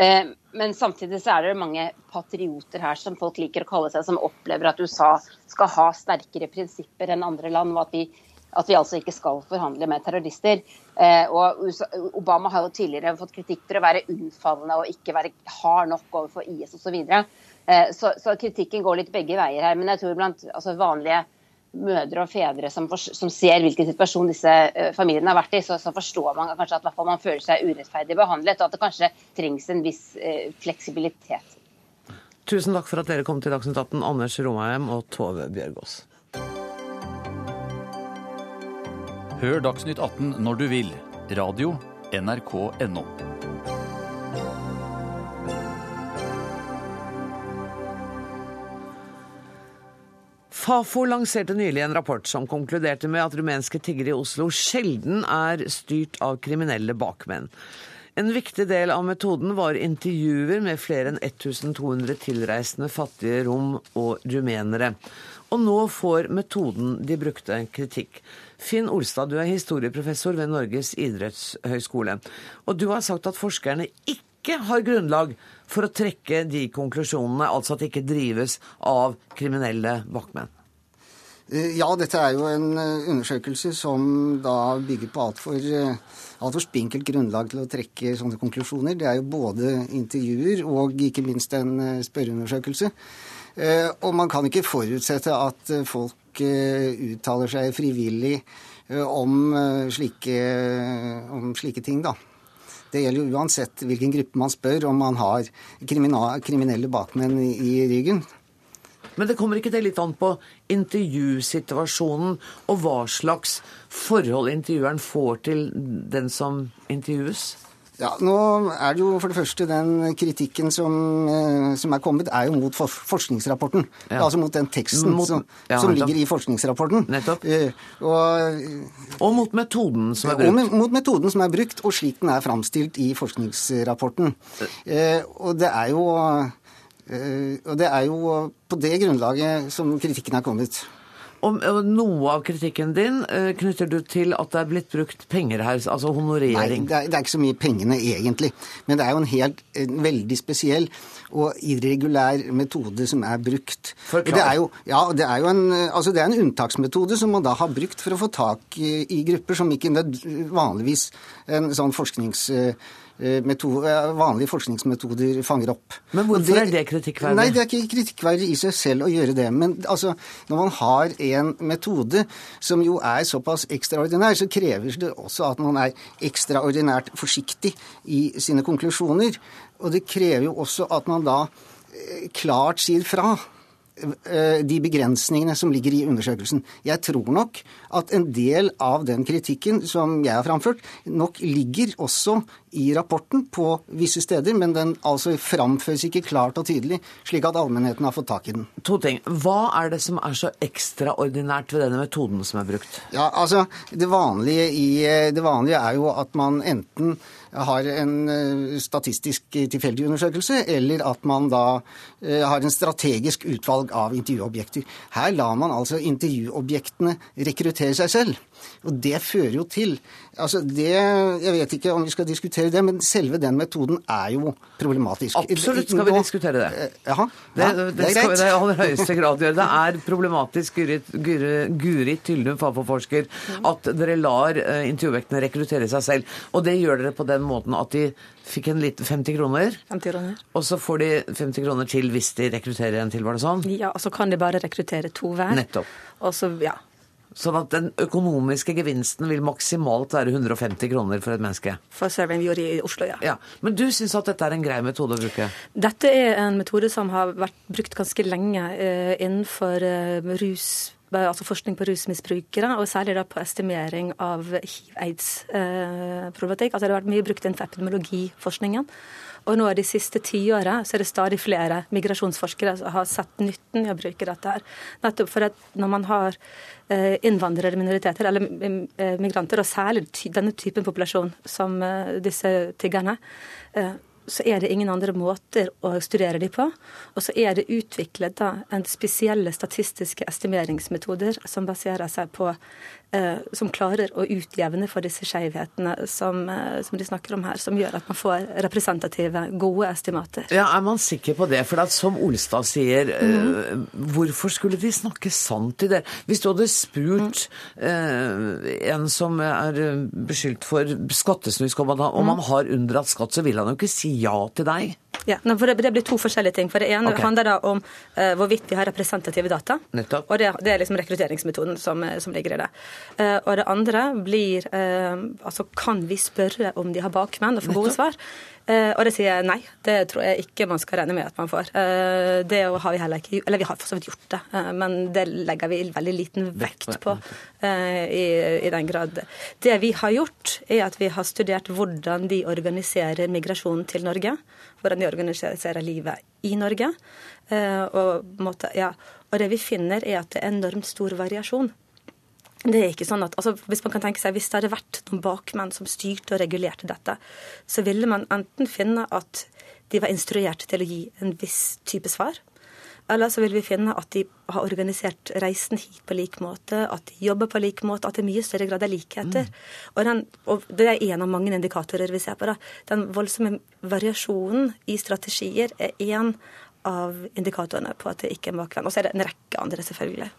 Eh, men samtidig så er det mange patrioter her som folk liker å kalle seg, som opplever at USA skal ha sterkere prinsipper enn andre land. og at vi at vi altså ikke skal forhandle med terrorister. Eh, og Obama har jo tidligere fått kritikk for å være unnfallende og ikke være hard nok overfor IS osv. Eh, så Så kritikken går litt begge veier her. Men jeg tror blant altså, vanlige mødre og fedre som, for, som, ser hvilken situasjon disse uh, familiene har vært i, så, så, forstår man kanskje at man føler seg urettferdig behandlet, og at det kanskje trengs en viss uh, fleksibilitet. Tusen takk for at dere kom til Dagsnytt 18, Anders Romheim og Tove Bjørgaas. Hør Dagsnytt 18 når du vil. Radio NRK.no. Fafo lanserte nylig en rapport som konkluderte med at rumenske tiggere i Oslo sjelden er styrt av kriminelle bakmenn. En viktig del av metoden var intervjuer med flere enn 1200 tilreisende fattige rom- og rumenere. Og nå får metoden de brukte, kritikk. Finn Olstad, du er historieprofessor ved Norges idrettshøgskole. Og du har sagt at forskerne ikke har grunnlag for å trekke de konklusjonene, altså at det ikke drives av kriminelle bakmenn. Eh, ja, dette er jo en eh, undersøkelse som da bygger på altfor eh, alt for spinkelt grunnlag til å trekke sånne konklusjoner. Det er jo både intervjuer og ikke minst en spørreundersøkelse. Og man kan ikke forutsette at eh, folk eh, uttaler seg frivillig om slike, om slike ting, da. Det gjelder jo uansett hvilken gruppe man spør, om man har kriminelle bakmenn i ryggen. Men det kommer ikke det litt an på intervjusituasjonen og hva slags forhold intervjueren får til den som intervjues? Ja, nå er det jo for det første Den kritikken som, eh, som er kommet, er jo mot forskningsrapporten. Ja. Altså mot den teksten mot, som, ja, som ligger i forskningsrapporten. Nettopp. Eh, og, og, mot metoden som er brukt. Og mot metoden som er brukt, og slik den er framstilt i forskningsrapporten. Eh, og det er jo og det er jo på det grunnlaget som kritikken er kommet. Og, noe av kritikken din uh, knytter du til at det er blitt brukt penger her, altså honorering? Nei, det er, det er, ikke så mye pengene egentlig. Men det er jo en helt en veldig spesiell og irregulær metode som er brukt. Det er, jo, ja, det, er jo en, altså det er en unntaksmetode som man da har brukt for å få tak i, i grupper som ikke vanligvis en sånn forsknings... Eh, vanlige forskningsmetoder fanger opp. Men hvorfor det, er det kritikkverdig? Nei, Det er ikke kritikkverdig i seg selv å gjøre det. Men altså, når man har en metode som jo er såpass ekstraordinær, så krever det også at man er ekstraordinært forsiktig i sine konklusjoner. Og det krever jo også at man da eh, klart sier fra eh, de begrensningene som ligger i undersøkelsen. Jeg tror nok at en del av den kritikken som jeg har framført, nok ligger også i rapporten på visse steder, men den altså framføres ikke klart og tydelig, slik at allmennheten har fått tak i den. To ting. Hva er det som er så ekstraordinært ved denne metoden som er brukt? Ja, altså, det vanlige, i, det vanlige er jo at man enten har en eh, statistisk tilfeldig undersøkelse, eller at man da eh, har en strategisk utvalg av intervjuobjekter. Her lar man altså intervjuobjektene rekruttere seg selv. Og det fører jo til altså det, Jeg vet ikke om vi skal diskutere det, men selve den metoden er jo problematisk. Absolutt skal vi diskutere det. Ja, Jaha, Det, ja, det, det er skal vi det i aller høyeste grad gjøre. Det er problematisk, Guri- Tyldum, Fafo-forsker, at dere lar eh, intervjuvektene rekruttere seg selv. Og det gjør dere på den måten at de fikk en liten 50 kroner, 50 kroner. og så får de 50 kroner til hvis de rekrutterer en til, var det sånn? Ja, og så kan de bare rekruttere to hver. Nettopp. Og så, ja. Sånn at den økonomiske gevinsten vil maksimalt være 150 kroner for et menneske. For Survey gjorde i Oslo, ja. Ja, Men du syns at dette er en grei metode å bruke? Dette er en metode som har vært brukt ganske lenge eh, innenfor eh, rus, eh, altså forskning på rusmisbrukere, og særlig da på estimering av hiv-aids-problematikk. altså det har vært mye brukt innenfor epidemiologiforskningen. Og nå de siste tiåra så er det stadig flere migrasjonsforskere som har sett nytten i å bruke dette her. Nettopp for at når man har eh, innvandrere, minoriteter eller eh, migranter, og særlig denne typen populasjon som eh, disse tiggerne, så er det ingen andre måter å studere de på. Og så er det utviklet da en spesielle statistiske estimeringsmetoder som baserer seg på Som klarer å utjevne for disse skjevhetene som, eh, som de snakker om her, som gjør at man får representative, gode estimater. Ja, Er man sikker på det? For at som Olstad sier, eh, hvorfor skulle de snakke sant i det? Hvis du hadde spurt eh, en som er eh, beskyldt for skattesnusk, om han, om han har unndratt skatt, så vil han jo ikke si ja til deg. Ja, for det, det blir to forskjellige ting. For Det ene okay. handler da om uh, hvorvidt vi har representative data. Nettopp. Og det, det er liksom rekrutteringsmetoden som, eh, som ligger i det. Uh, og det andre blir uh, altså kan vi spørre om de har bakmenn og få gode svar? Eh, og det sier jeg nei. Det tror jeg ikke man skal regne med at man får. Eh, det har vi heller ikke Eller vi har for så vidt gjort det, eh, men det legger vi veldig liten vekt på. eh, i, I den grad. Det vi har gjort, er at vi har studert hvordan de organiserer migrasjonen til Norge. Hvordan de organiserer livet i Norge. Eh, og, måte, ja. og det vi finner, er at det er enormt stor variasjon. Det er ikke sånn at, altså Hvis man kan tenke seg, hvis det hadde vært noen bakmenn som styrte og regulerte dette, så ville man enten finne at de var instruert til å gi en viss type svar. Eller så vil vi finne at de har organisert reisen hit på lik måte, at de jobber på lik måte, at det er mye større grad av likheter. Og, den, og Det er en av mange indikatorer vi ser på. Da. Den voldsomme variasjonen i strategier er én av indikatorene på at det ikke er bakvenn. Og så er det en rekke andre, selvfølgelig.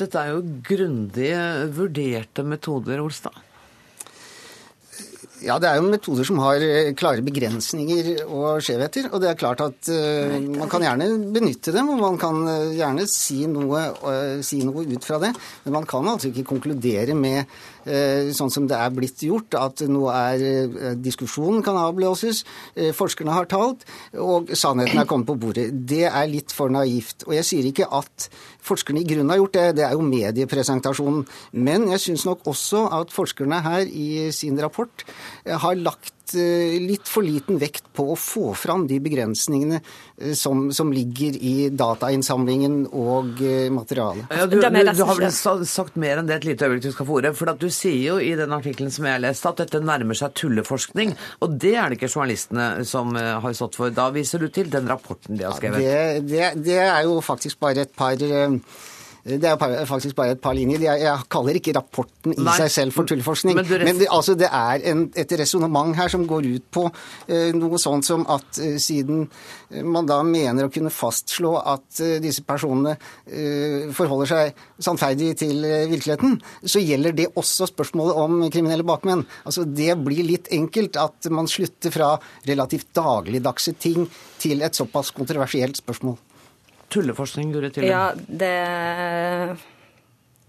Dette er jo grundig vurderte metoder, Olstad. Ja, det er jo metoder som har eh, klare begrensninger og skjevheter. Og det er klart at uh, man kan gjerne benytte dem, og man kan eh, gjerne si noe, uh, si noe ut fra det. Men man kan altså ikke konkludere med, sånn som det er blitt gjort, at nå er eh, diskusjonen kan avblåses, eh, forskerne har talt, og sannheten er kommet på bordet. Det er litt for naivt. Og jeg sier ikke at forskerne i grunnen har gjort det, det er jo mediepresentasjonen. Men jeg syns nok også at forskerne her i sin rapport eh, har lagt eh, litt for liten vekt på å få fram de begrensningene eh, som, som ligger i datainnsamlingen og eh, materialet. Ja, du, du, du har vel sagt mer enn det et lite øyeblikk du skal få ordet. For at du sier jo i den artikkelen som jeg leste, at dette nærmer seg tulleforskning. Og det er det ikke journalistene som eh, har stått for. Da viser du til den rapporten de har skrevet. Det, det, det er jo faktisk bare et par eh, det er jo faktisk bare et par linjer. Jeg, kaller ikke rapporten i Nei, seg selv for tulleforskning. men Men, det, altså, det er en, et resonnement her som går ut på uh, noe sånt som at uh, siden eh, man da mener å kunne fastslå at uh, disse personene eh, forholder seg sannferdig til eh, virkeligheten, så gjelder det også spørsmålet om kriminelle bakmenn. Altså, det blir litt enkelt at man slutter fra relativt dagligdagse ting til et såpass kontroversielt spørsmål. Tulleforskning, Guri Tillum. Ja, det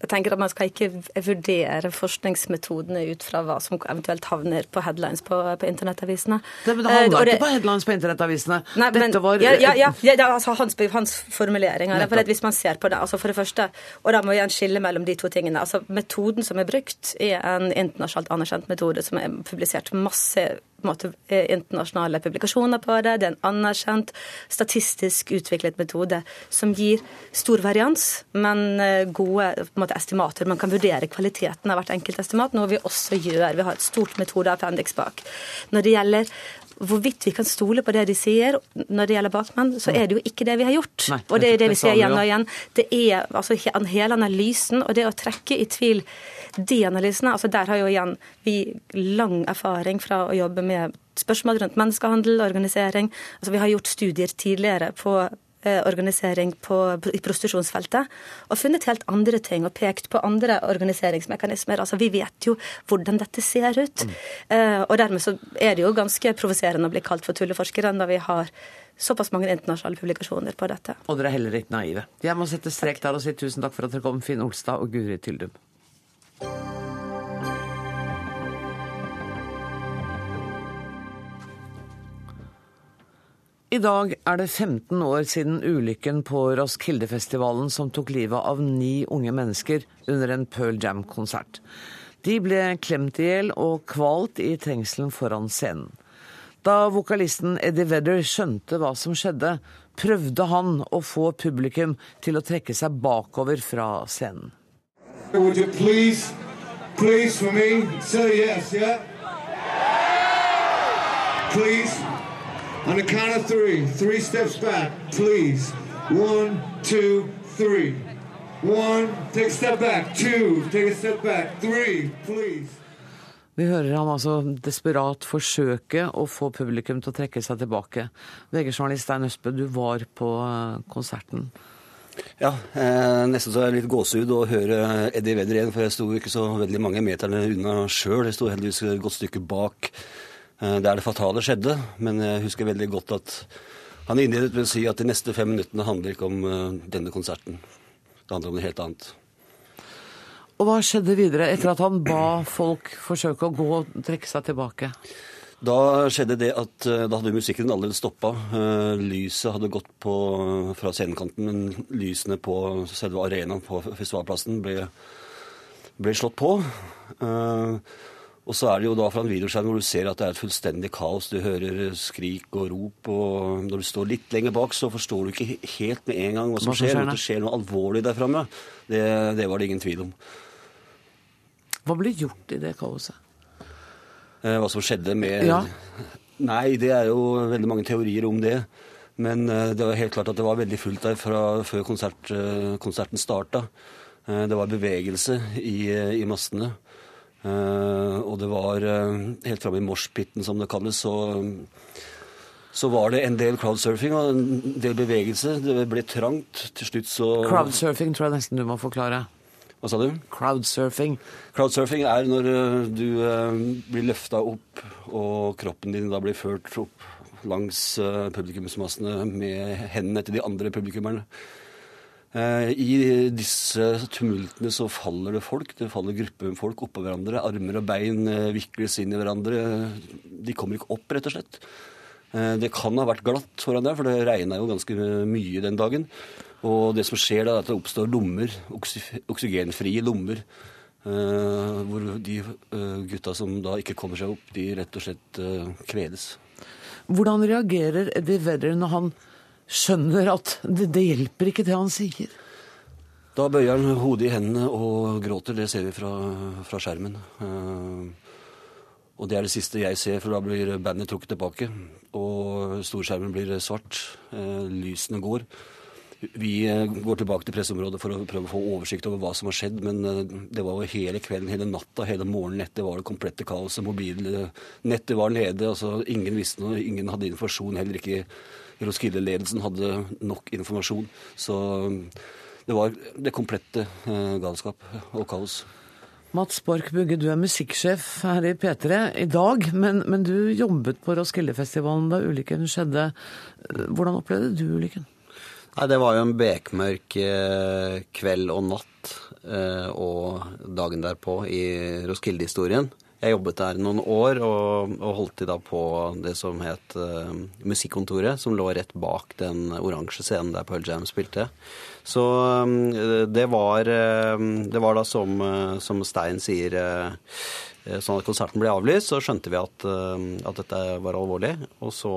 Jeg tenker at Man skal ikke vurdere forskningsmetodene ut fra hva som eventuelt havner på headlines på, på internettavisene. Det, men det havna ikke på headlines på internettavisene. Nei, men, var ja, ja, ja, ja, det altså hans, hans formuleringer. For hvis man ser på det, altså for det første, og da må vi igjen skille mellom de to tingene. altså Metoden som er brukt, er en internasjonalt anerkjent metode som er publisert masse måte, eh, internasjonale publikasjoner på det. Det er en anerkjent, statistisk utviklet metode som gir stor varians, men eh, gode måte, estimater. Man kan vurdere kvaliteten av hvert enkelt estimat, noe vi også gjør. Vi har et stort metodeappendix bak. Når det gjelder hvorvidt vi kan stole på det de sier når det gjelder bakmenn, så er det jo ikke det vi har gjort. Nei, og det er det vi sier igjen og igjen. Det er altså hele analysen og det å trekke i tvil de analysene. altså Der har jo igjen vi lang erfaring fra å jobbe med spørsmål rundt menneskehandel, organisering. altså Vi har gjort studier tidligere på organisering på, i prostitusjonsfeltet, og funnet helt andre ting og pekt på andre organiseringsmekanismer. Altså Vi vet jo hvordan dette ser ut. Eh, og dermed så er det jo ganske provoserende å bli kalt for tulleforskere når vi har såpass mange internasjonale publikasjoner på dette. Og dere er heller ikke naive. Jeg må sette strek der og si tusen takk for at dere kom, Finn Olstad og Guri Tyldum. I dag er det 15 år siden ulykken på Roskilde-festivalen som tok livet av ni unge mennesker under en Pearl Jam-konsert. De ble klemt i hjel og kvalt i trengselen foran scenen. Da vokalisten Eddie Vedder skjønte hva som skjedde, prøvde han å få publikum til å trekke seg bakover fra scenen. Would you please, please for me, say yes, yeah? Please, on the count of three, three steps back, please. One, two, three. One, take a step back. Two, take a step back. Three, please. Vi hører ham altså desperat forsøke å få publikum til å trekke seg tilbake. VG-journalist Stein Østbø, du var på eh, konserten. Ja, eh, nesten så er jeg litt gåsehud å høre Eddie Vedder igjen, for jeg sto ikke så veldig mange meterne unna sjøl. Jeg sto heldigvis et godt stykke bak der det fatale skjedde. Men jeg husker veldig godt at han innledet med å si at de neste fem minuttene handler ikke om eh, denne konserten. Det handler om noe helt annet. Og hva skjedde videre etter at han ba folk forsøke å gå og trekke seg tilbake? Da skjedde det at eh, da hadde musikken allerede stoppa. Eh, Lyset hadde gått på fra scenekanten, men lysene på selve arenaen på festivalplassen ble, ble slått på. Og så er det jo da fra en videoskjerm hvor du ser at det er et fullstendig kaos. Du hører skrik og rop, og når du står litt lenger bak, så forstår du ikke helt med en gang hva som skjer. At det skjer noe alvorlig der framme, det, det var det ingen tvil om. Hva ble gjort i det kaoset? Eh, Hva som skjedde med Ja. Nei, det er jo veldig mange teorier om det. Men eh, det var helt klart at det var veldig fullt der fra før konsert, eh, konserten starta. Det var bevegelse i, i massene. Eh, Og det var eh, helt framme i moshpiten, som det kalles, så, så var det en del crowdsurfing og en del bevegelse. Det ble trangt. Til slutt så Crowdsurfing tror jeg nesten du må forklare. Hva sa du? Crowdsurfing. Crowdsurfing er når eh, du blir løfta opp, og kroppen din da blir ført opp langs publikumsmassene med hendene til de andre publikummerne. Eh, I disse tumultene så faller det folk. Det faller grupper med folk oppå hverandre. Armer og bein eh, vikles inn i hverandre. De kommer ikke opp, rett og slett. Eh, Det kan ha vært glatt foran der, for det regna jo ganske mye den dagen. Og det som skjer da, er at det oppstår lommer, oksy- oksygenfrie lommer. hvor de gutta som da ikke kommer seg opp, de rett og slett kvedes. Hvordan reagerer Eddie Vedder når han skjønner at det, det hjelper ikke det han sier? Da bøyer han hodet i hendene og gråter. Det ser vi fra, fra skjermen. Eh, og det er det siste jeg ser, for da blir bandet trukket tilbake. Og storskjermen blir svart. Eh, lysene går. Vi eh, går tilbake til presseområdet for å prøve å få oversikt over hva som har skjedd, men det var jo hele kvelden, hele natta, hele morgenen etter var det komplette kaoset. Mobilnettet var nede, altså ingen visste noe, ingen hadde informasjon. Heller ikke Roskilde-ledelsen hadde nok informasjon. Så eh, det var det komplette eh, galskap og kaos. Mats Borch Bugge, du er musikksjef her i P3 i dag, men, men du jobbet på Roskildefestivalen da ulykken skjedde. Hvordan opplevde du ulykken? Nei, Det var jo en bekmørk eh, kveld og natt eh, og dagen derpå i Roskilde-historien. Jeg jobbet der noen år og, og holdt til da på det som het uh, Musikkontoret, som lå rett bak den oransje scenen der Pearl Jam spilte. Så um, det, var, uh, det var da som, uh, som Stein sier Sånn at konserten ble avlyst, så skjønte vi at, at dette var alvorlig. Og så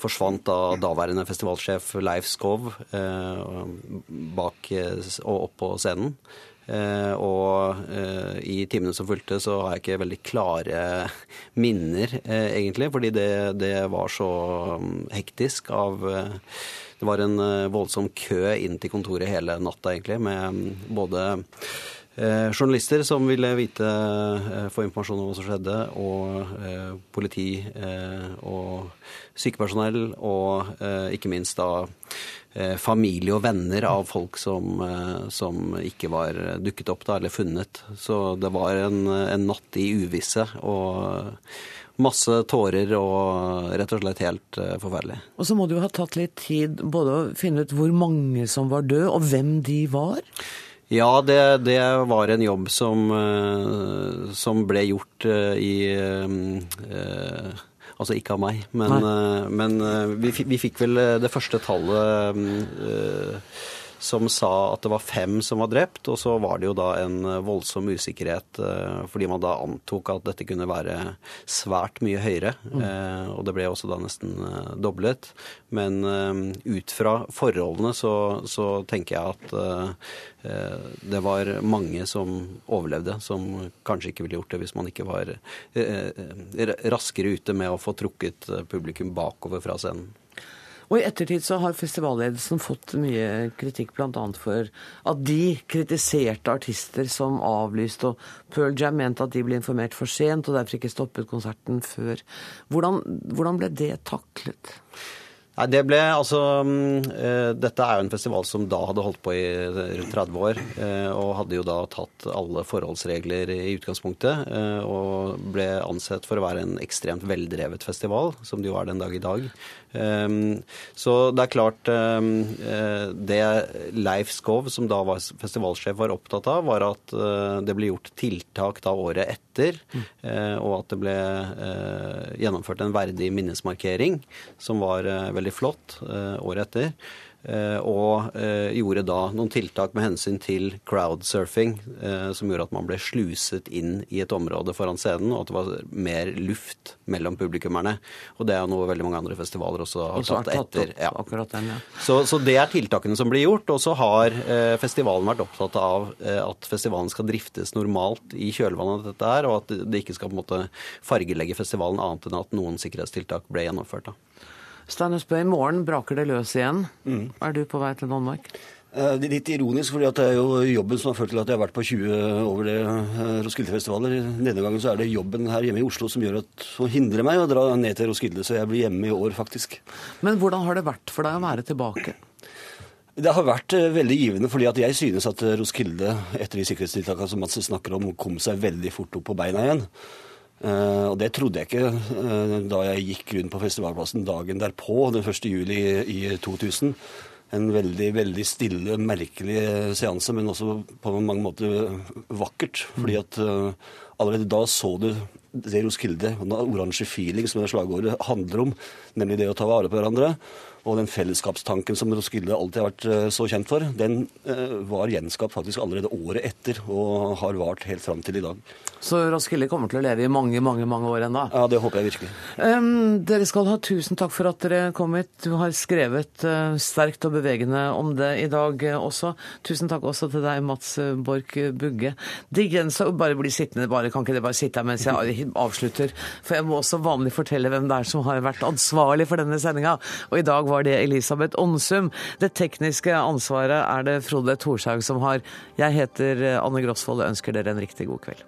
forsvant da daværende festivalsjef Leif Skov bak og opp på scenen. Eh, og eh, i timene som fulgte, så har jeg ikke veldig klare minner, eh, egentlig. Fordi det, det var så mm, hektisk av Det var en voldsom kø inn til kontoret hele natta, egentlig, med både både journalister som ville vite, få informasjon om hva som skjedde, og politi og sykepersonell, og ikke minst da Eh, familie og venner av folk som, eh, som ikke var dukket opp da, eller funnet. Så det var en, en natt i uvisse. og Masse tårer og rett og slett helt uh, forferdelig. Og så må det jo ha tatt litt tid både å finne ut hvor mange som var døde, og hvem de var? Ja, det, det var en jobb som, som ble gjort i Altså ikke av meg, men, uh, men uh, vi, vi, fikk vel eh, det første tallet uh, som sa at det var fem som var drept. Og så var det jo da en voldsom usikkerhet fordi man da antok at dette kunne være svært mye høyere. Mm. Og det ble også da nesten doblet. Men ut fra forholdene så, så tenker jeg at Eh, det var mange som overlevde, som kanskje ikke ville gjort det hvis man ikke var eh, eh, raskere ute med å få trukket publikum bakover fra scenen. Og I ettertid så har festivalledelsen fått mye kritikk bl.a. for at de kritiserte artister som avlyste, og Pearl Jam mente at de ble informert for sent og derfor ikke stoppet konserten før. Hvordan, hvordan ble det taklet? Nei, det ble altså uh, Dette er jo en festival som da hadde holdt på i rundt 30 år. Uh, og hadde jo da tatt alle forholdsregler i utgangspunktet. Og ble ansett for å være en ekstremt veldrevet festival, som det jo er den dag i dag. Så det er klart Det Leif Skov, som da var festivalsjef, var opptatt av, var at det ble gjort tiltak da året etter, mm. og at det ble gjennomført en verdig minnesmarkering, som var veldig veldig flott eh, året etter. Eh, og eh, gjorde da noen tiltak med hensyn til crowdsurfing, som gjorde at man ble sluset inn i et område foran scenen, og at det var mer luft mellom publikummerne. Og det er jo noe veldig mange andre festivaler også har tatt etter. Ja. Den, ja. så, så, det er tiltakene som blir gjort. Og så har festivalen vært opptatt av at festivalen skal driftes normalt i kjølvannet av dette her, og at det ikke skal på en måte fargelegge festivalen annet enn at noen sikkerhetstiltak ble gjennomført. da. Stein Østbø, i morgen braker det løs igjen. Mm. Er du på vei til Danmark? Eh, det er litt ironisk, fordi det er jo jobben som har ført til at jeg har vært på 20 over det eh, Roskilde-festivaler. Denne gangen så er det jobben her hjemme i Oslo som gjør at, som hindrer meg å dra ned til Roskilde, så jeg blir hjemme i år, faktisk. Men hvordan har det vært for deg å være tilbake? Det har vært eh, veldig givende, fordi at jeg synes at Roskilde, etter de sikkerhetstiltakene som Mats snakker om, kom seg veldig fort opp på beina igjen. Uh, og det trodde jeg ikke uh, da jeg gikk rundt på festivalplassen dagen derpå, den 1. juli i, i 2000. En veldig veldig stille, merkelig seanse, men også på mange måter vakkert. Fordi at uh, allerede da så du det Roskilde, den oransje feeling som det slagordet handler om, nemlig det å ta vare på hverandre. Og den fellesskapstanken som Roskilde alltid har vært så kjent for, den var gjenskapt faktisk allerede året etter og har vart helt fram til i dag. Så Roskilde kommer til å leve i mange mange, mange år ennå. Ja, det håper jeg virkelig. Um, dere skal ha tusen takk for at dere kom hit. Du har skrevet uh, sterkt og bevegende om det i dag uh, også. Tusen takk også til deg, Mats Borch Bugge. Det gjenstår bare bli sittende, bare, kan ikke det bare sitte her mens jeg avslutter? For jeg må også vanlig fortelle hvem det er som har vært ansvarlig for denne sendinga. Og i dag var det Elisabeth Onsum. Det tekniske ansvaret er det Frode Thorshaug som har. Jeg heter Anne Grosvold og ønsker dere en riktig god kveld.